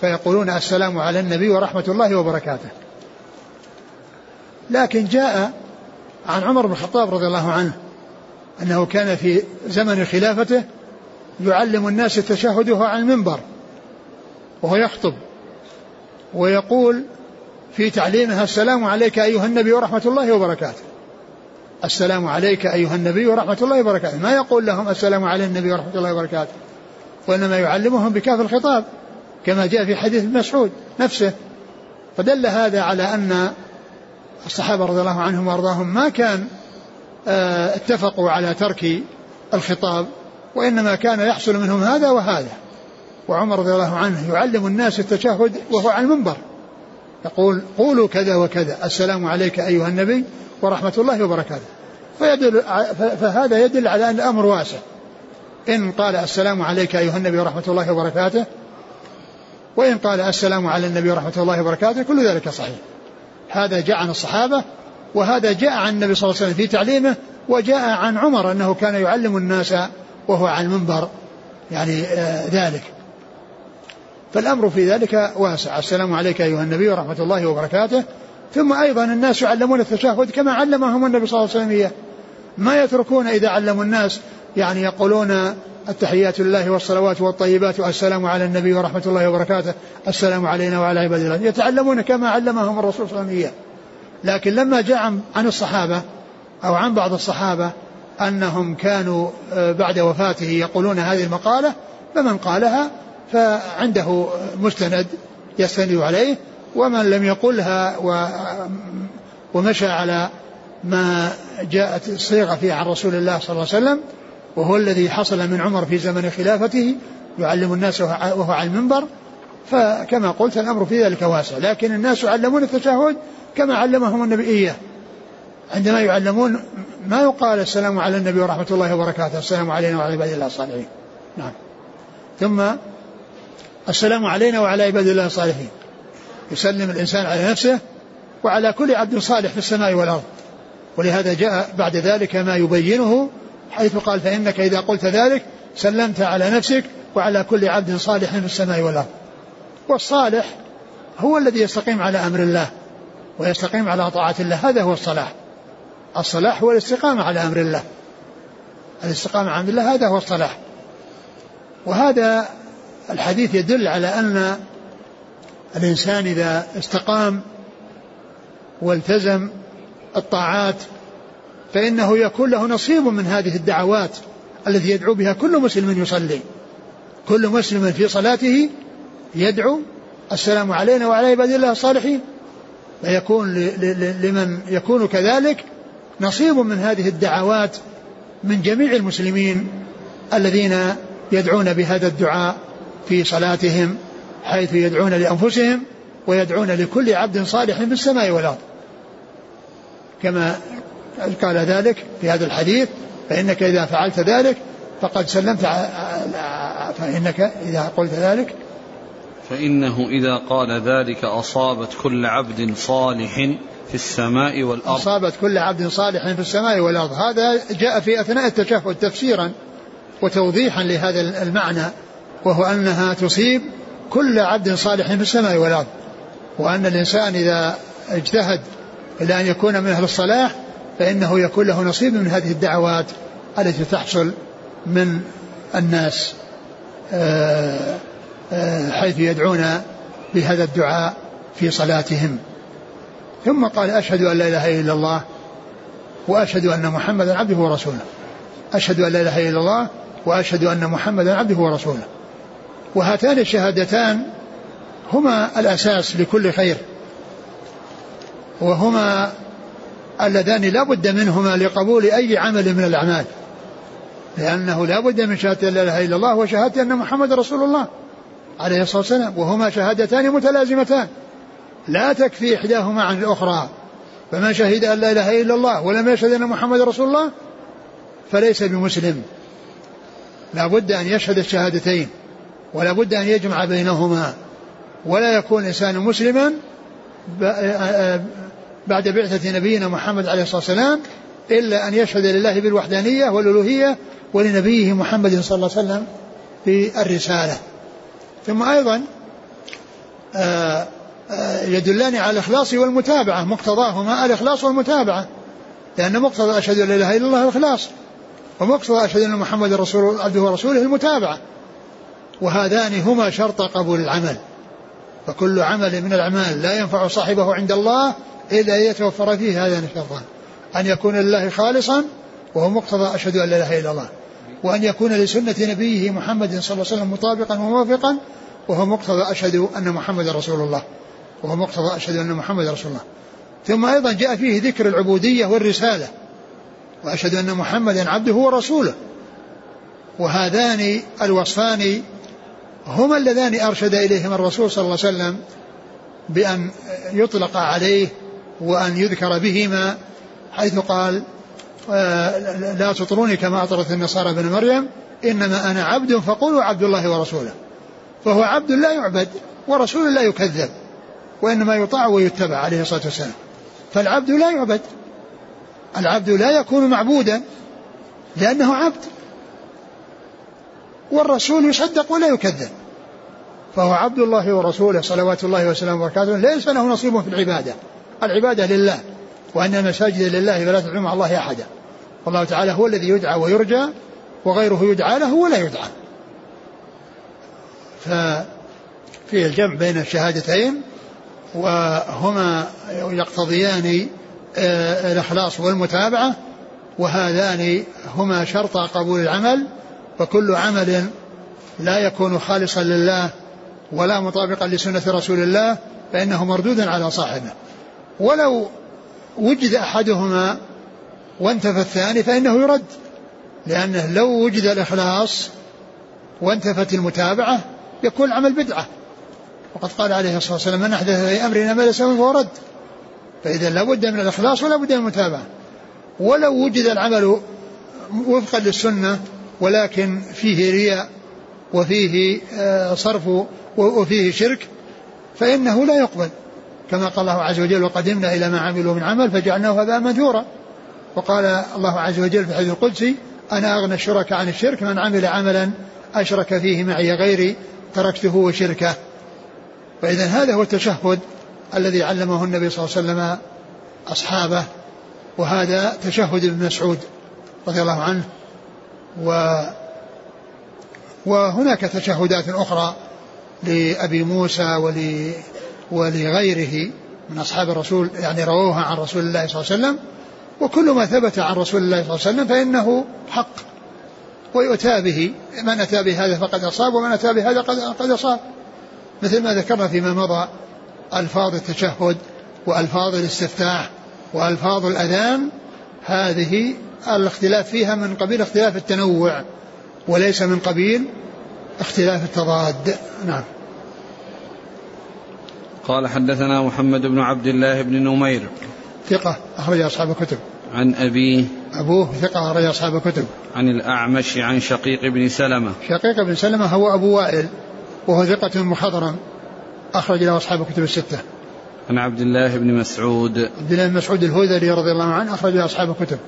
[SPEAKER 2] فيقولون السلام على النبي ورحمة الله وبركاته. لكن جاء عن عمر بن الخطاب رضي الله عنه أنه كان في زمن خلافته يعلم الناس التشهد وهو على المنبر وهو يخطب ويقول في تعليمها السلام عليك أيها النبي ورحمة الله وبركاته. السلام عليك أيها النبي ورحمة الله وبركاته. ما يقول لهم السلام على النبي ورحمة الله وبركاته. وإنما يعلمهم بكاف الخطاب كما جاء في حديث مسعود نفسه. فدل هذا على أن الصحابة رضي الله عنهم وأرضاهم ما كان آه، اتفقوا على ترك الخطاب وإنما كان يحصل منهم هذا وهذا. وعمر رضي الله عنه يعلم الناس التشهد وهو على المنبر. يقول قولوا كذا وكذا. السلام عليك أيها النبي ورحمة الله وبركاته. فيدل فهذا يدل على أن الأمر واسع. إن قال السلام عليك أيها النبي ورحمة الله وبركاته وإن قال السلام على النبي ورحمة الله وبركاته كل ذلك صحيح. هذا جاء عن الصحابة وهذا جاء عن النبي صلى الله عليه وسلم في تعليمه وجاء عن عمر أنه كان يعلم الناس وهو على المنبر يعني آه ذلك. فالأمر في ذلك واسع. السلام عليك أيها النبي ورحمة الله وبركاته. ثم أيضا الناس يعلمون التشهد كما علمهم النبي صلى الله عليه وسلم إياه. ما يتركون إذا علموا الناس يعني يقولون التحيات لله والصلوات والطيبات والسلام على النبي ورحمة الله وبركاته السلام علينا وعلى عباد الله. يتعلمون كما علمهم الرسول صلى الله عليه وسلم لكن لما جاء عن الصحابة أو عن بعض الصحابة أنهم كانوا آه، بعد وفاته يقولون هذه المقالة فمن قالها فعنده مستند يستند عليه ومن لم يقلها ومشى على ما جاءت الصيغة فيها عن رسول الله صلى الله عليه وسلم وهو الذي حصل من عمر في زمن خلافته يعلم الناس وهو على المنبر فكما قلت الأمر في ذلك واسع لكن الناس يعلمون التشهد كما علمهم النبي إياه عندما يعلمون ما يقال السلام على النبي ورحمة الله وبركاته السلام علينا وعلى عباد الله الصالحين. نعم. ثم السلام علينا وعلى عباد الله الصالحين. يسلم الإنسان على نفسه وعلى كل عبد صالح في السماء والأرض. ولهذا جاء بعد ذلك ما يبينه حيث قال فإنك إذا قلت ذلك سلمت على نفسك وعلى كل عبد صالح في السماء والأرض. والصالح هو الذي يستقيم على أمر الله ويستقيم على طاعة الله هذا هو الصلاح. الصلاح هو الاستقامة على أمر الله. الاستقامة على أمر الله هذا هو الصلاح. وهذا الحديث يدل على أن الإنسان إذا استقام والتزم الطاعات فإنه يكون له نصيب من هذه الدعوات التي يدعو بها كل مسلم يصلي. كل مسلم في صلاته يدعو السلام علينا وعلى عباد الله الصالحين. فيكون لمن يكون كذلك نصيب من هذه الدعوات من جميع المسلمين الذين يدعون بهذا الدعاء في صلاتهم حيث يدعون لأنفسهم ويدعون لكل عبد صالح في السماء والأرض. كما قال ذلك في هذا الحديث فإنك إذا فعلت ذلك فقد سلمت فإنك إذا قلت ذلك
[SPEAKER 1] فإنه إذا قال ذلك أصابت كل عبد صالح في السماء والأرض.
[SPEAKER 2] أصابت كل عبد صالح في السماء والأرض. هذا جاء في أثناء التشهد تفسيرا وتوضيحا لهذا المعنى وهو أنها تصيب كل عبد صالح في السماء والأرض. وأن الإنسان إذا اجتهد إلى أن يكون من أهل الصلاح فإنه يكون له نصيب من هذه الدعوات التي تحصل من الناس آه حيث يدعون بهذا الدعاء في صلاتهم. ثم قال أشهد أن لا إله إلا الله وأشهد أن محمدا عبده ورسوله. أشهد أن لا إله إلا الله وأشهد أن محمدا عبده ورسوله. وهاتان الشهادتان هما الأساس لكل خير. وهما اللذان لا بد منهما لقبول أي عمل من الأعمال. لأنه لا بد من شهادة لا إله إلا الله وشهادة أن محمد رسول الله عليه الصلاة والسلام. وهما شهادتان متلازمتان. لا تكفي إحداهما عن الأخرى. فمن شهد أن لا إله إلا الله ولم يشهد أن محمد رسول الله فليس بمسلم. لا بد أن يشهد الشهادتين ولا بد أن يجمع بينهما. ولا يكون إنسان مسلما بعد بعثة نبينا محمد عليه الصلاة والسلام إلا أن يشهد لله بالوحدانية والألوهية ولنبيه محمد صلى الله عليه وسلم بالرسالة ثم أيضا آه، آه، يدلان على الإخلاص والمتابعة مقتضاهما الإخلاص والمتابعة لأن مقتضى أشهد أن لا إله إلا الله الإخلاص ومقتضى أشهد أن محمد رسول عبده ورسوله المتابعة وهذان هما شرط قبول العمل. فكل عمل من الأعمال لا ينفع صاحبه عند الله إلا أن يتوفر فيه هذان الشرطان. أن يكون لله خالصا وهو مقتضى أشهد أن لا إله إلا الله. وأن يكون لسنة نبيه محمد صلى الله عليه وسلم مطابقا وموافقا وهو مقتضى أشهد أن محمد رسول الله. وهو مقتضى أشهد أن محمد رسول الله. ثم أيضا جاء فيه ذكر العبودية والرسالة وأشهد أن محمدا عبده ورسوله. وهذان الوصفان هما اللذان أرشد إليهما الرسول صلى الله عليه وسلم بأن يطلق عليه وأن يذكر بهما حيث قال لا تطروني كما أطرت النصارى بن مريم إنما أنا عبد فقولوا عبد الله ورسوله. فهو عبد لا يعبد ورسول لا يكذب. وإنما يطاع ويتبع عليه الصلاة والسلام. فالعبد لا يعبد. العبد لا يكون معبودا لأنه عبد. والرسول يصدق ولا يكذب. فهو عبد الله ورسوله صلوات الله وسلامه وبركاته. ليس له نصيب في العبادة. العبادة لله وأن المساجد لله فلا تدعو مع الله أحدا. والله تعالى هو الذي يدعى ويرجى وغيره يدعى له ولا يدعى. ففي الجمع بين الشهادتين وهما يقتضيان آه، الإخلاص والمتابعة وهذان هما شرط قبول العمل فكل عمل لا يكون خالصا لله ولا مطابقا لسنة رسول الله فإنه مردود على صاحبه. ولو وجد أحدهما وانتفى الثاني فإنه يرد لأنه لو وجد الإخلاص وانتفت المتابعة يكون العمل بدعة. وقد قال عليه الصلاة والسلام من أحدث في أمرنا ما ليس فهو رد. فإذا لابد من الإخلاص ولا بد من المتابعة. ولو وجد العمل وفقا للسنة ولكن فيه رياء وفيه آه، صرف وفيه شرك فإنه لا يقبل. كما قال الله عز وجل وقدمنا إلى ما عملوا من عمل فجعلناه هباء منثورا. وقال الله عز وجل في الحديث القدسي أنا أغنى الشركاء عن الشرك من عمل عملا أشرك فيه معي غيري تركته وشركه. فإذا هذا هو التشهد الذي علمه النبي صلى الله عليه وسلم أصحابه وهذا تشهد ابن مسعود رضي الله عنه و وهناك تشهدات أخرى لأبي موسى ول ولغيره من أصحاب الرسول يعني رووها عن رسول الله صلى الله عليه وسلم وكل ما ثبت عن رسول الله صلى الله عليه وسلم فإنه حق ويؤتى به من أتى بهذا فقد أصاب ومن أتى بهذا قد, قد أصاب. مثل ما ذكرنا فيما مضى ألفاظ التشهد وألفاظ الاستفتاح وألفاظ الأذان هذه الاختلاف فيها من قبيل اختلاف التنوع وليس من قبيل اختلاف التضاد. نعم.
[SPEAKER 1] قال حدثنا محمد بن عبد الله بن نمير
[SPEAKER 2] ثقة أخرج أصحاب الكتب.
[SPEAKER 1] عن أبيه
[SPEAKER 2] أبوه ثقة أخرج أصحاب الكتب.
[SPEAKER 1] عن الأعمش عن شقيق بن سلمة.
[SPEAKER 2] شقيق بن سلمة هو أبو وائل. وهو ثقة مخضرم أخرج له أصحاب الكتب الستة.
[SPEAKER 1] عن عبد الله بن مسعود.
[SPEAKER 2] عبد الله بن مسعود الهذلي رضي الله عنه أخرج له أصحاب الكتب.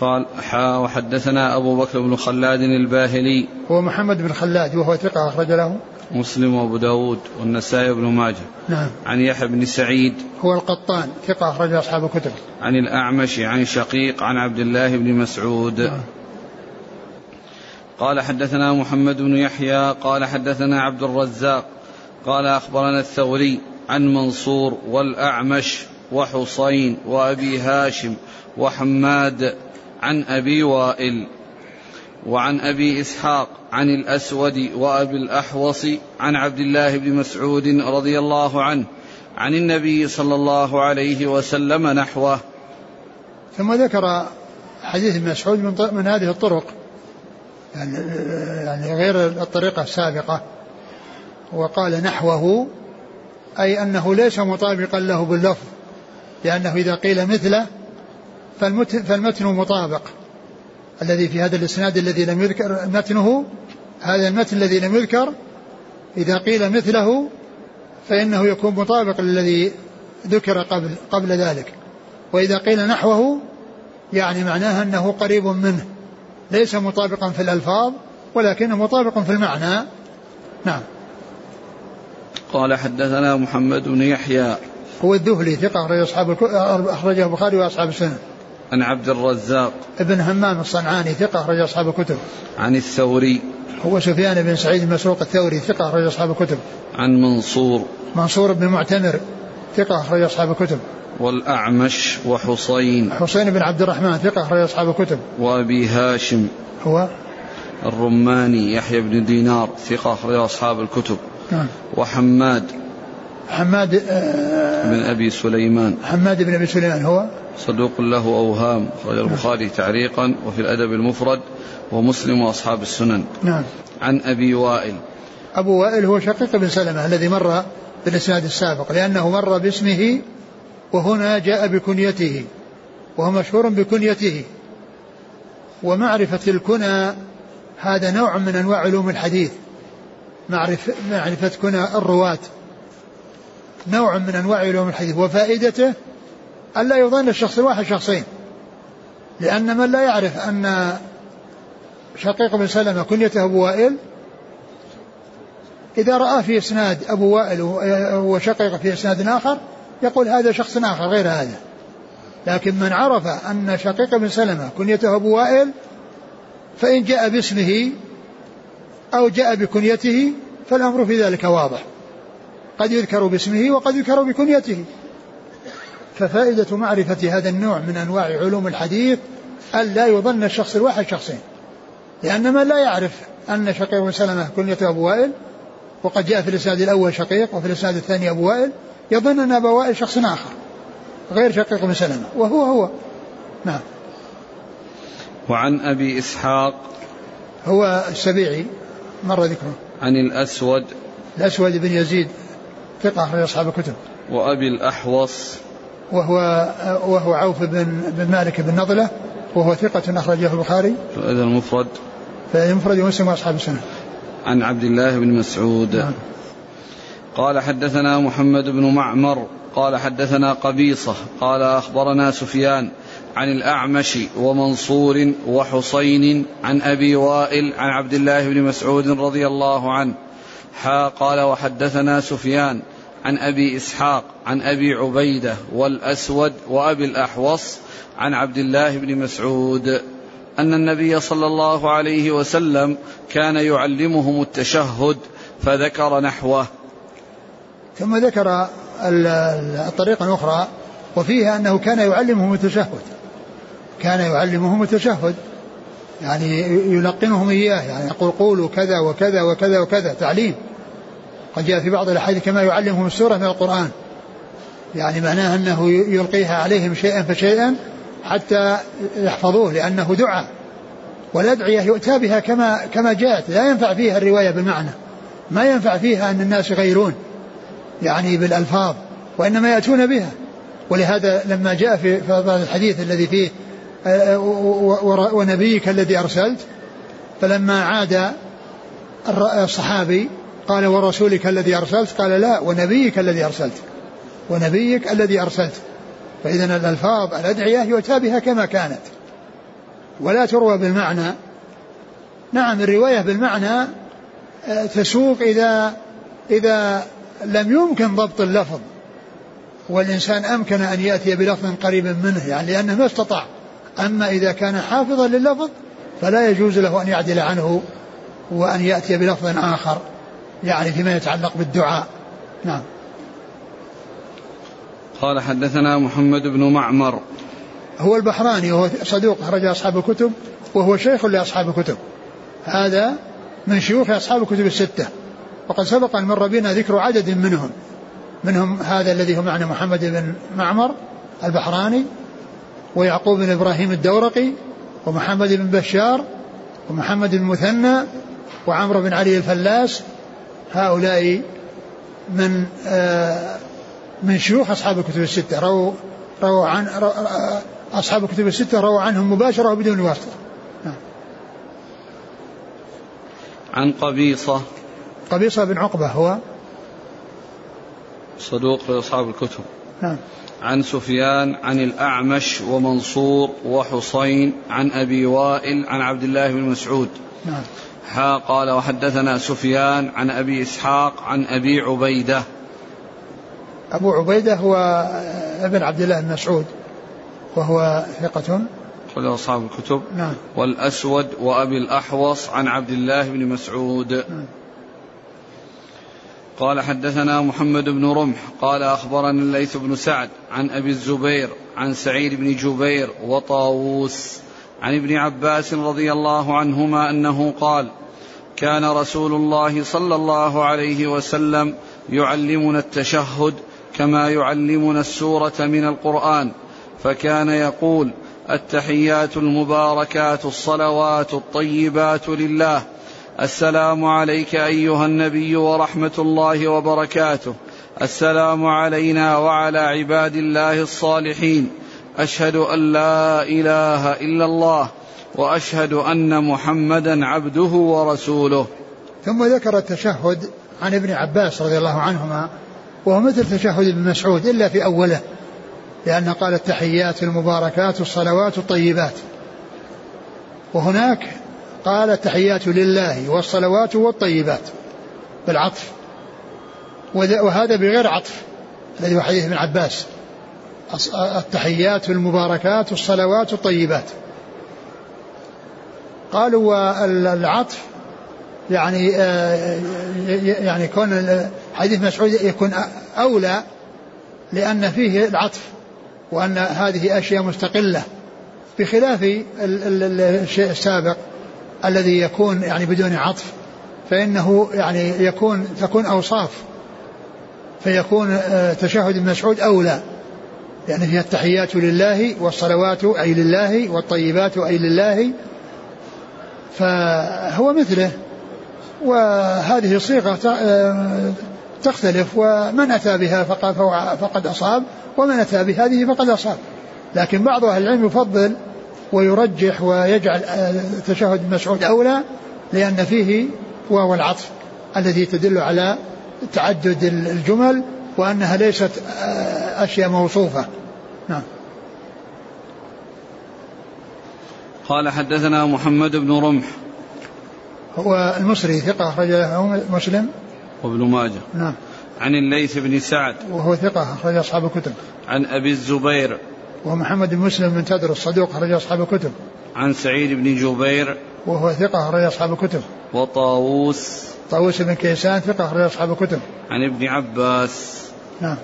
[SPEAKER 1] قال حا وحدثنا أبو بكر بن خلاد الباهلي.
[SPEAKER 2] هو محمد بن خلاد وهو ثقة أخرج له.
[SPEAKER 1] مسلم وأبو داود والنسائي بن ماجه.
[SPEAKER 2] نعم.
[SPEAKER 1] عن يحيى بن سعيد.
[SPEAKER 2] هو القطان ثقة أخرج أصحاب الكتب.
[SPEAKER 1] عن الأعمش عن شقيق عن عبد الله بن مسعود.
[SPEAKER 2] نعم.
[SPEAKER 1] قال حدثنا محمد بن يحيى قال حدثنا عبد الرزاق قال أخبرنا الثوري عن منصور والأعمش وحصين وأبي هاشم وحماد عن أبي وائل وعن أبي إسحاق عن الأسود وأبي الأحوص عن عبد الله بن مسعود رضي الله عنه عن النبي صلى الله عليه وسلم نحوه.
[SPEAKER 2] ثم ذكر حديث مسعود من, من هذه الطرق. يعني, يعني غير الطريقة السابقة. وقال نحوه أي أنه ليس مطابقا له باللفظ لأنه إذا قيل مثله فالمتن مطابق. الذي في هذا الإسناد الذي لم يذكر متنه هذا المتن الذي لم يذكر إذا قيل مثله فإنه يكون مطابق للذي ذكر قبل قبل ذلك. وإذا قيل نحوه يعني معناه أنه قريب منه. ليس مطابقا في الألفاظ ولكنه مطابق في المعنى. نعم.
[SPEAKER 1] قال حدثنا محمد بن يحيى.
[SPEAKER 2] هو الذهلي ثقة أخرج أصحاب أخرجه البخاري وأصحاب السنة.
[SPEAKER 1] عن عبد الرزاق.
[SPEAKER 2] ابن همام الصنعاني ثقة أخرج أصحاب الكتب.
[SPEAKER 1] عن الثوري.
[SPEAKER 2] هو سفيان بن سعيد المسروق الثوري ثقة أخرج أصحاب الكتب.
[SPEAKER 1] عن منصور.
[SPEAKER 2] منصور بن معتمر ثقة أخرج أصحاب الكتب.
[SPEAKER 1] والأعمش وحصين
[SPEAKER 2] حسين بن عبد الرحمن ثقة أخرج أصحاب الكتب.
[SPEAKER 1] وأبي هاشم.
[SPEAKER 2] هو؟
[SPEAKER 1] الرماني يحيى بن دينار ثقة أخرج أصحاب الكتب.
[SPEAKER 2] نعم.
[SPEAKER 1] وحماد.
[SPEAKER 2] حماد آه
[SPEAKER 1] بن أبي سليمان.
[SPEAKER 2] حماد بن أبي سليمان هو؟
[SPEAKER 1] صدوق له أوهام أخرج البخاري تعليقا وفي الأدب المفرد ومسلم وأصحاب السنن.
[SPEAKER 2] نعم.
[SPEAKER 1] عن أبي وائل.
[SPEAKER 2] أبو وائل هو شقيق بن سلمة الذي مر بالإسناد السابق لأنه مر باسمه وهنا جاء بكنيته وهو مشهور بكنيته. ومعرفة الكنى هذا نوع من أنواع علوم الحديث. معرفة, معرفة كنى الرواة. نوع من أنواع علوم الحديث. وفائدته ألا يظن الشخص الواحد شخصين. لأن من لا يعرف أن شقيق بن سلمة كنيته أبو وائل إذا رأى في إسناد أبو وائل وشقيق في إسناد آخر يقول هذا شخص آخر غير هذا. لكن من عرف أن شقيق بن سلمة كنيته أبو وائل فإن جاء باسمه أو جاء بكنيته فالأمر في ذلك واضح. قد يذكر باسمه وقد يذكر بكنيته. ففائدة معرفة هذا النوع من أنواع علوم الحديث ألا يظن الشخص الواحد شخصين. لأن من لا يعرف أن شقيق بن سلمة كنيته أبو وائل وقد جاء في الإسناد الأول شقيق وفي الإسناد الثاني أبو وائل يظن أن أبا وائل شخص آخر غير شقيق بن سلمة وهو هو. نعم.
[SPEAKER 1] وعن أبي إسحاق
[SPEAKER 2] هو السبيعي مر ذكره.
[SPEAKER 1] عن الأسود.
[SPEAKER 2] الأسود بن يزيد ثقة أخرج أصحاب الكتب.
[SPEAKER 1] وأبي الأحوص.
[SPEAKER 2] وهو وهو عوف بن بن مالك بن نضلة وهو ثقة أخرجه البخاري.
[SPEAKER 1] الأدب المفرد.
[SPEAKER 2] في المفرد ومسلم وأصحاب السنة.
[SPEAKER 1] عن عبد الله بن مسعود.
[SPEAKER 2] نعم.
[SPEAKER 1] قال حدثنا محمد بن معمر قال حدثنا قبيصة قال أخبرنا سفيان عن الأعمش ومنصور وحسين عن أبي وائل عن عبد الله بن مسعود رضي الله عنه حا قال وحدثنا سفيان عن أبي إسحاق عن أبي عبيدة والأسود وأبي الأحوص عن عبد الله بن مسعود أن النبي صلى الله عليه وسلم كان يعلمهم التشهد فذكر نحوه.
[SPEAKER 2] ثم ذكر الطريقة الأخرى وفيها أنه كان يعلمهم التشهد. كان يعلمهم التشهد. يعني يلقنهم إياه يعني يقول قولوا كذا وكذا وكذا وكذا تعليم. قد جاء في بعض الأحاديث كما يعلمهم السورة من القرآن. يعني معناه أنه يلقيها عليهم شيئا فشيئا حتى يحفظوه لأنه دعاء. والأدعية يؤتى بها كما كما جاءت. لا ينفع فيها الرواية بالمعنى. ما ينفع فيها أن الناس يغيرون. يعني بالألفاظ وإنما يأتون بها. ولهذا لما جاء في الحديث الذي فيه آه، ونبيك الذي أرسلت فلما عاد الصحابي قال ورسولك الذي أرسلت قال لا ونبيك الذي أرسلت. ونبيك الذي أرسلت. فإذا الألفاظ الأدعية يؤتى بها كما كانت. ولا تروى بالمعنى. نعم الرواية بالمعنى آه، تسوق إذا إذا لم يمكن ضبط اللفظ والإنسان أمكن أن يأتي بلفظ قريب منه يعني لأنه ما استطاع. أما إذا كان حافظا لللفظ فلا يجوز له أن يعدل عنه وأن يأتي بلفظ آخر يعني فيما يتعلق بالدعاء. نعم.
[SPEAKER 1] قال حدثنا محمد بن معمر.
[SPEAKER 2] هو البحراني وهو صدوق أخرج أصحاب الكتب وهو شيخ لأصحاب الكتب. هذا من شيوخ أصحاب الكتب الستة. وقد سبق أن مر بنا ذكر عدد منهم منهم هذا الذي هو معنى محمد بن معمر البحراني ويعقوب بن إبراهيم الدورقي ومحمد بن بشار ومحمد بن مثنى وعمرو بن علي الفلاس هؤلاء من آه من شيوخ أصحاب الكتب الستة رووا رووا عن رو أصحاب الكتب الستة رووا عنهم مباشرة وبدون واسطة نعم.
[SPEAKER 1] عن قبيصة
[SPEAKER 2] قبيصة بن عقبة هو
[SPEAKER 1] صدوق لأصحاب الكتب.
[SPEAKER 2] نعم.
[SPEAKER 1] عن سفيان عن الأعمش ومنصور وحصين عن أبي وائل عن عبد الله بن مسعود.
[SPEAKER 2] نعم.
[SPEAKER 1] حا قال وحدثنا سفيان عن أبي إسحاق عن أبي عبيدة.
[SPEAKER 2] أبو عبيدة هو ابن عبد الله بن مسعود وهو ثقة.
[SPEAKER 1] أخرجه أصحاب الكتب.
[SPEAKER 2] نعم.
[SPEAKER 1] والأسود وأبي الأحوص عن عبد الله بن مسعود. نعم. قال حدثنا محمد بن رمح قال أخبرنا الليث بن سعد عن أبي الزبير عن سعيد بن جبير وطاووس عن ابن عباس رضي الله عنهما أنه قال كان رسول الله صلى الله عليه وسلم يعلمنا التشهد كما يعلمنا السورة من القرآن فكان يقول التحيات المباركات الصلوات الطيبات لله السلام عليك أيها النبي ورحمة الله وبركاته. السلام علينا وعلى عباد الله الصالحين. أشهد أن لا إله إلا الله وأشهد أن محمدا عبده ورسوله.
[SPEAKER 2] ثم ذكر التشهد عن ابن عباس رضي الله عنهما وهو مثل تشهد ابن مسعود إلا في أوله لأن قال التحيات المباركات الصلوات الطيبات. وهناك قال التحيات لله والصلوات والطيبات بالعطف. وهذا بغير عطف الذي هو حديث ابن عباس. التحيات المباركات الصلوات الطيبات قالوا والعطف يعني آه، يعني كون حديث مسعود يكون أولى لأن فيه العطف وأن هذه أشياء مستقلة بخلاف الشيء السابق. الذي يكون يعني بدون عطف فإنه يعني يكون تكون أوصاف فيكون آه، تشهد ابن مسعود أولى يعني فيها التحيات لله والصلوات أي لله والطيبات أي لله فهو مثله. وهذه صيغة آه، تختلف. ومن أتى بها فقد أصاب ومن أتى بهذه فقد أصاب. لكن بعض أهل العلم يفضل ويرجح ويجعل آه، تشهد مسعود أولى لأن فيه واو العطف الذي تدل على تعدد الجمل وأنها ليست آه، أشياء موصوفة. نعم.
[SPEAKER 1] قال حدثنا محمد بن رمح.
[SPEAKER 2] هو المصري ثقة أخرج له مسلم.
[SPEAKER 1] وابن ماجه.
[SPEAKER 2] نعم.
[SPEAKER 1] عن الليث بن سعد.
[SPEAKER 2] وهو ثقة أخرج أصحاب الكتب.
[SPEAKER 1] عن أبي الزبير.
[SPEAKER 2] ومحمد بن مسلم بن تدر الصدوق أخرج أصحاب الكتب.
[SPEAKER 1] عن سعيد بن جبير.
[SPEAKER 2] وهو ثقة أخرج أصحاب الكتب.
[SPEAKER 1] وطاووس.
[SPEAKER 2] طاووس بن كيسان ثقة أخرج أصحاب الكتب.
[SPEAKER 1] عن ابن عباس.
[SPEAKER 2] نعم.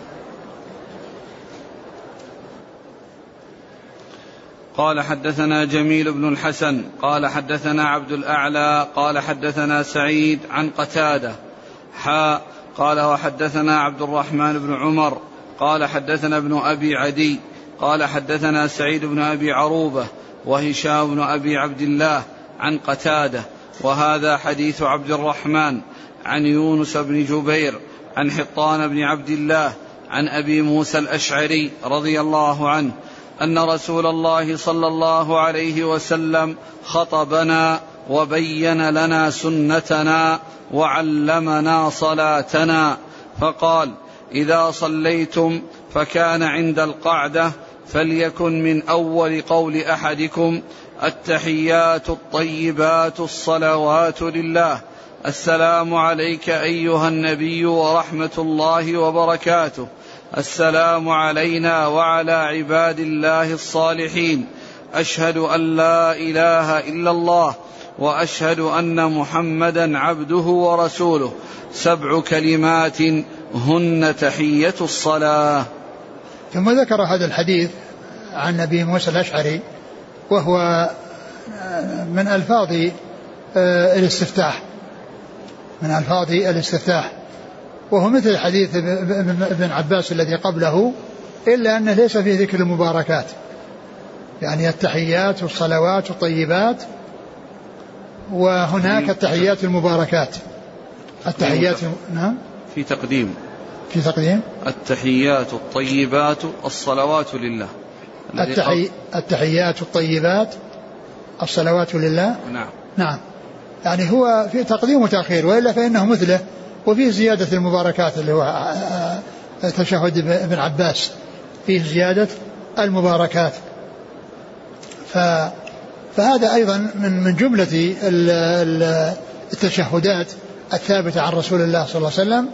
[SPEAKER 1] قال حدثنا جميل بن الحسن قال حدثنا عبد الأعلى قال حدثنا سعيد عن قتادة. حاء قال وحدثنا عبد الرحمن بن عمر قال حدثنا ابن أبي عدي. قال حدثنا سعيد بن أبي عروبة وهشام بن أبي عبد الله عن قتادة وهذا حديث عبد الرحمن عن يونس بن جبير عن حطان بن عبد الله عن أبي موسى الأشعري رضي الله عنه أن رسول الله صلى الله عليه وسلم خطبنا وبين لنا سنتنا وعلمنا صلاتنا فقال إذا صليتم فكان عند القعدة فليكن من أول قول أحدكم التحيات الطيبات الصلوات لله. السلام عليك أيها النبي ورحمة الله وبركاته. السلام علينا وعلى عباد الله الصالحين. أشهد أن لا إله إلا الله وأشهد أن محمدا عبده ورسوله. سبع كلمات هن تحية الصلاة.
[SPEAKER 2] ثم ذكر هذا الحديث عن ابي موسى الأشعري وهو من ألفاظ آه، الاستفتاح. من ألفاظ الاستفتاح. وهو مثل حديث ابن عباس الذي قبله إلا أنه ليس فيه ذكر المباركات. يعني التحيات والصلوات والطيبات وهناك التحيات المباركات. التحيات
[SPEAKER 1] نعم؟ في تقديم.
[SPEAKER 2] في تقديم؟
[SPEAKER 1] التحيات الطيبات الصلوات لله.
[SPEAKER 2] التحي... التحيات الطيبات الصلوات لله؟
[SPEAKER 1] نعم.
[SPEAKER 2] نعم. يعني هو في تقديم وتأخير وإلا فإنه مثله. وفيه زيادة المباركات اللي هو آه، آه، تشهد ابن عباس. فيه زيادة المباركات. ف فهذا أيضا من من جملة التشهدات الثابتة عن رسول الله صلى الله عليه وسلم.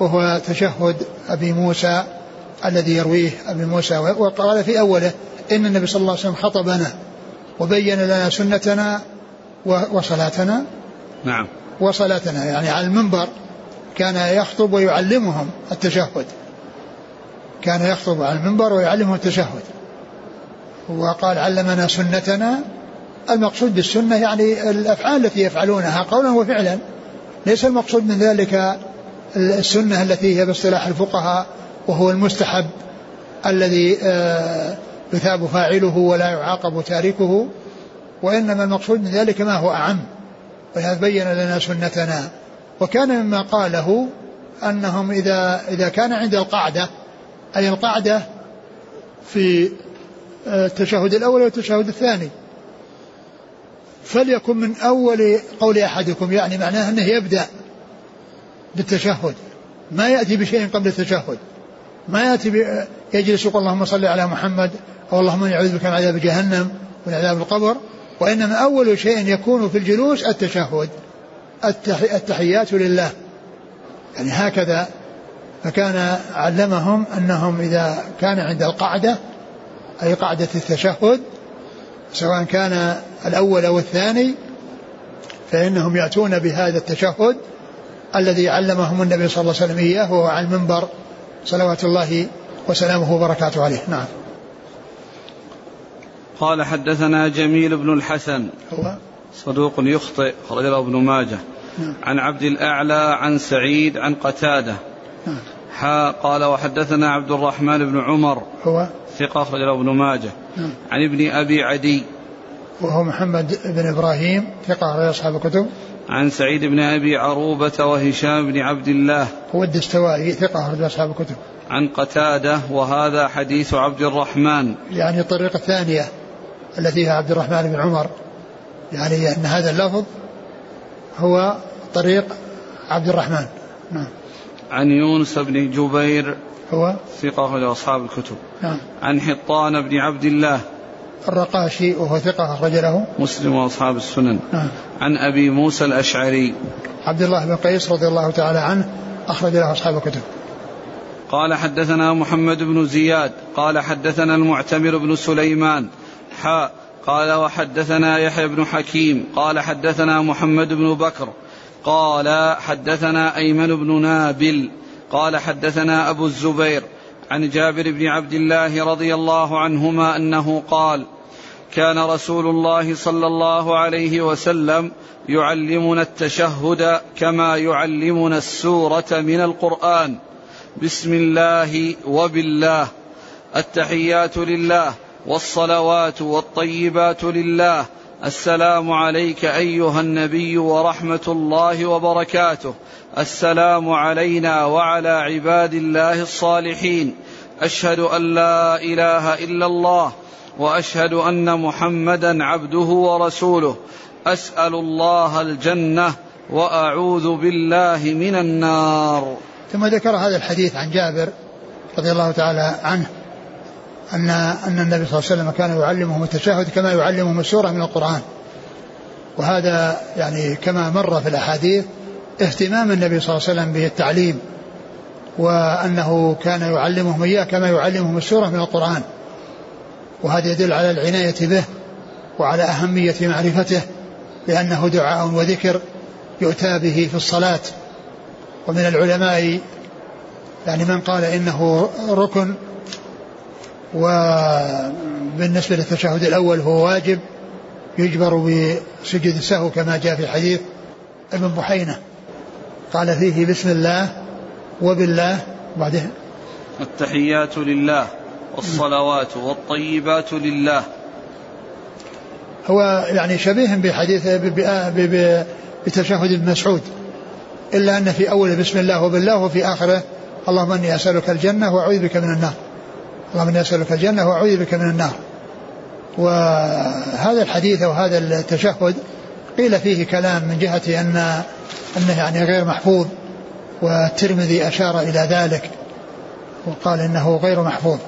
[SPEAKER 2] وهو تشهد أبي موسى الذي يرويه أبي موسى. وقال في أوله إن النبي صلى الله عليه وسلم خطبنا وبين لنا سنتنا وصلاتنا.
[SPEAKER 1] نعم.
[SPEAKER 2] وصلاتنا. يعني على المنبر كان يخطب ويعلمهم التشهد. كان يخطب على المنبر ويعلمهم التشهد. وقال علمنا سنتنا. المقصود بالسنة يعني الأفعال التي يفعلونها. قولا وفعلا ليس المقصود من ذلك السنة التي هي باصطلاح الفقهاء وهو المستحب الذي آه، يثاب فاعله ولا يعاقب تاركه وإنما المقصود من ذلك ما هو أعم ولهذا بين لنا سنتنا. وكان مما قاله أنهم إذا إذا كان عند القعدة أي القعدة في آه، التشهد الأول والتشهد الثاني فليكن من أول قول أحدكم يعني معناه أنه يبدأ بالتشهد. ما يأتي بشيء قبل التشهد. ما يأتي يجلس يقول اللهم صل على محمد أو اللهم إني أعوذ بك من عذاب جهنم ومن عذاب القبر. وإنما أول شيء يكون في الجلوس التشهد التحيات لله. يعني هكذا فكان علمهم أنهم إذا كان عند القعدة أي قعدة التشهد سواء كان الأول أو الثاني فإنهم يأتون بهذا التشهد. الذي علمهم النبي صلى الله عليه وسلم إياه وهو على المنبر. صلوات الله وسلامه وبركاته عليه. نعم.
[SPEAKER 1] قال حدثنا جميل بن الحسن.
[SPEAKER 2] هو؟
[SPEAKER 1] صدوق يخطئ خرج له ابن ماجه.
[SPEAKER 2] نعم.
[SPEAKER 1] عن عبد الأعلى عن سعيد عن قتادة.
[SPEAKER 2] نعم.
[SPEAKER 1] حا قال وحدثنا عبد الرحمن بن عمر.
[SPEAKER 2] هو؟
[SPEAKER 1] ثقة أخرج له ابن ماجه.
[SPEAKER 2] نعم.
[SPEAKER 1] عن ابن أبي عدي.
[SPEAKER 2] وهو محمد بن إبراهيم ثقة أخرج أصحاب الكتب.
[SPEAKER 1] عن سعيد بن أبي عروبة وهشام بن عبد الله
[SPEAKER 2] هو الدستوائي ثقة أخرج أصحاب الكتب.
[SPEAKER 1] عن قتادة وهذا حديث عبد الرحمن.
[SPEAKER 2] يعني الطريقة الثانية التي هي عبد الرحمن بن عمر. يعني أن هذا اللفظ هو طريق عبد الرحمن. نعم.
[SPEAKER 1] عن يونس بن جبير.
[SPEAKER 2] هو؟
[SPEAKER 1] ثقة أخرج أصحاب الكتب.
[SPEAKER 2] نعم.
[SPEAKER 1] عن حطان بن عبد الله.
[SPEAKER 2] الرقاشي وهو ثقة أخرج له.
[SPEAKER 1] مسلم وأصحاب السنن.
[SPEAKER 2] نعم.
[SPEAKER 1] عن أبي موسى الأشعري.
[SPEAKER 2] عبد الله بن قيس رضي الله تعالى عنه أخرج له أصحاب الكتب.
[SPEAKER 1] قال حدثنا محمد بن زياد قال حدثنا المعتمر بن سليمان حاء قال وحدثنا يحيى بن حكيم قال حدثنا محمد بن بكر قال حدثنا أيمن بن نابل قال حدثنا أبو الزبير عن جابر بن عبد الله رضي الله عنهما أنه قال كان رسول الله صلى الله عليه وسلم يعلمنا التشهد كما يعلمنا السورة من القرآن. بسم الله وبالله. التحيات لله والصلوات والطيبات لله. السلام عليك أيها النبي ورحمة الله وبركاته. السلام علينا وعلى عباد الله الصالحين. أشهد أن لا إله إلا الله وأشهد أن محمدا عبده ورسوله. أسأل الله الجنة وأعوذ بالله من النار.
[SPEAKER 2] ثم ذكر هذا الحديث عن جابر رضي الله تعالى عنه أن أن النبي صلى الله عليه وسلم كان يعلمهم التشهد كما يعلمهم السورة من القرآن. وهذا يعني كما مر في الأحاديث اهتمام النبي صلى الله عليه وسلم بالتعليم وأنه كان يعلمهم إياه كما يعلمهم السورة من القرآن. وهذا يدل على العناية به وعلى أهمية معرفته لأنه دعاء وذكر يؤتى به في الصلاة. ومن العلماء يعني من قال إنه ركن وبالنسبة للتشهد الأول هو واجب يجبر بسجود السهو كما جاء في حديث ابن بحينة قال فيه بسم الله وبالله بعده
[SPEAKER 1] التحيات لله والصلوات والطيبات لله.
[SPEAKER 2] هو يعني شبيه بحديث بتشهد ابن مسعود إلا أن في أول بسم الله وبالله وفي آخره اللهم إني أسألك الجنة وأعوذ بك من النار. اللهم إني أسألك الجنة وأعوذ بك من النار. وهذا الحديث أو هذا التشهد قيل فيه كلام من جهة أن أنه يعني غير محفوظ والترمذي أشار إلى ذلك وقال إنه غير محفوظ.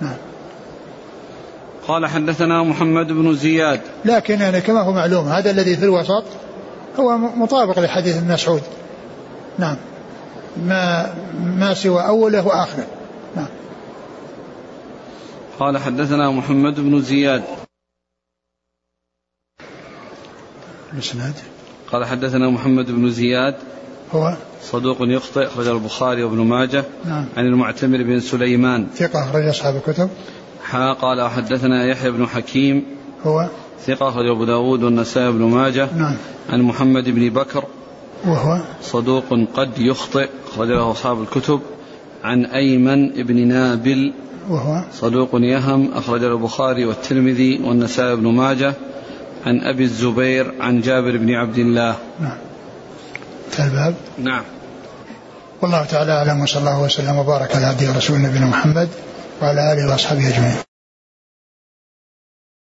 [SPEAKER 2] نعم.
[SPEAKER 1] قال حدثنا محمد بن زياد.
[SPEAKER 2] لكن يعني كما هو معلوم هذا الذي في الوسط هو مطابق لحديث ابن مسعود. نعم. ما ما سوى أوله وآخره. نعم.
[SPEAKER 1] قال حدثنا محمد بن زياد.
[SPEAKER 2] الإسناد؟
[SPEAKER 1] قال حدثنا محمد بن زياد.
[SPEAKER 2] هو
[SPEAKER 1] صدوق يخطئ أخرج البخاري وابن ماجه.
[SPEAKER 2] نعم.
[SPEAKER 1] عن المعتمر بن سليمان.
[SPEAKER 2] ثقة أخرج أصحاب الكتب.
[SPEAKER 1] حا قال حدثنا يحيى بن حكيم.
[SPEAKER 2] هو
[SPEAKER 1] ثقة أخرج أبو داود والنسائي بن ماجه.
[SPEAKER 2] نعم.
[SPEAKER 1] عن محمد بن بكر.
[SPEAKER 2] وهو
[SPEAKER 1] صدوق قد يخطئ أخرج له أصحاب الكتب. عن أيمن بن نابل.
[SPEAKER 2] وهو
[SPEAKER 1] صدوق يهم أخرج البخاري والترمذي والنسائي بن ماجه. عن أبي الزبير عن جابر بن عبد الله.
[SPEAKER 2] نعم. الباب؟
[SPEAKER 1] نعم.
[SPEAKER 2] والله تعالى أعلم وصلى الله وسلم وبارك على عبده ورسوله نبينا محمد وعلى آله وأصحابه أجمعين.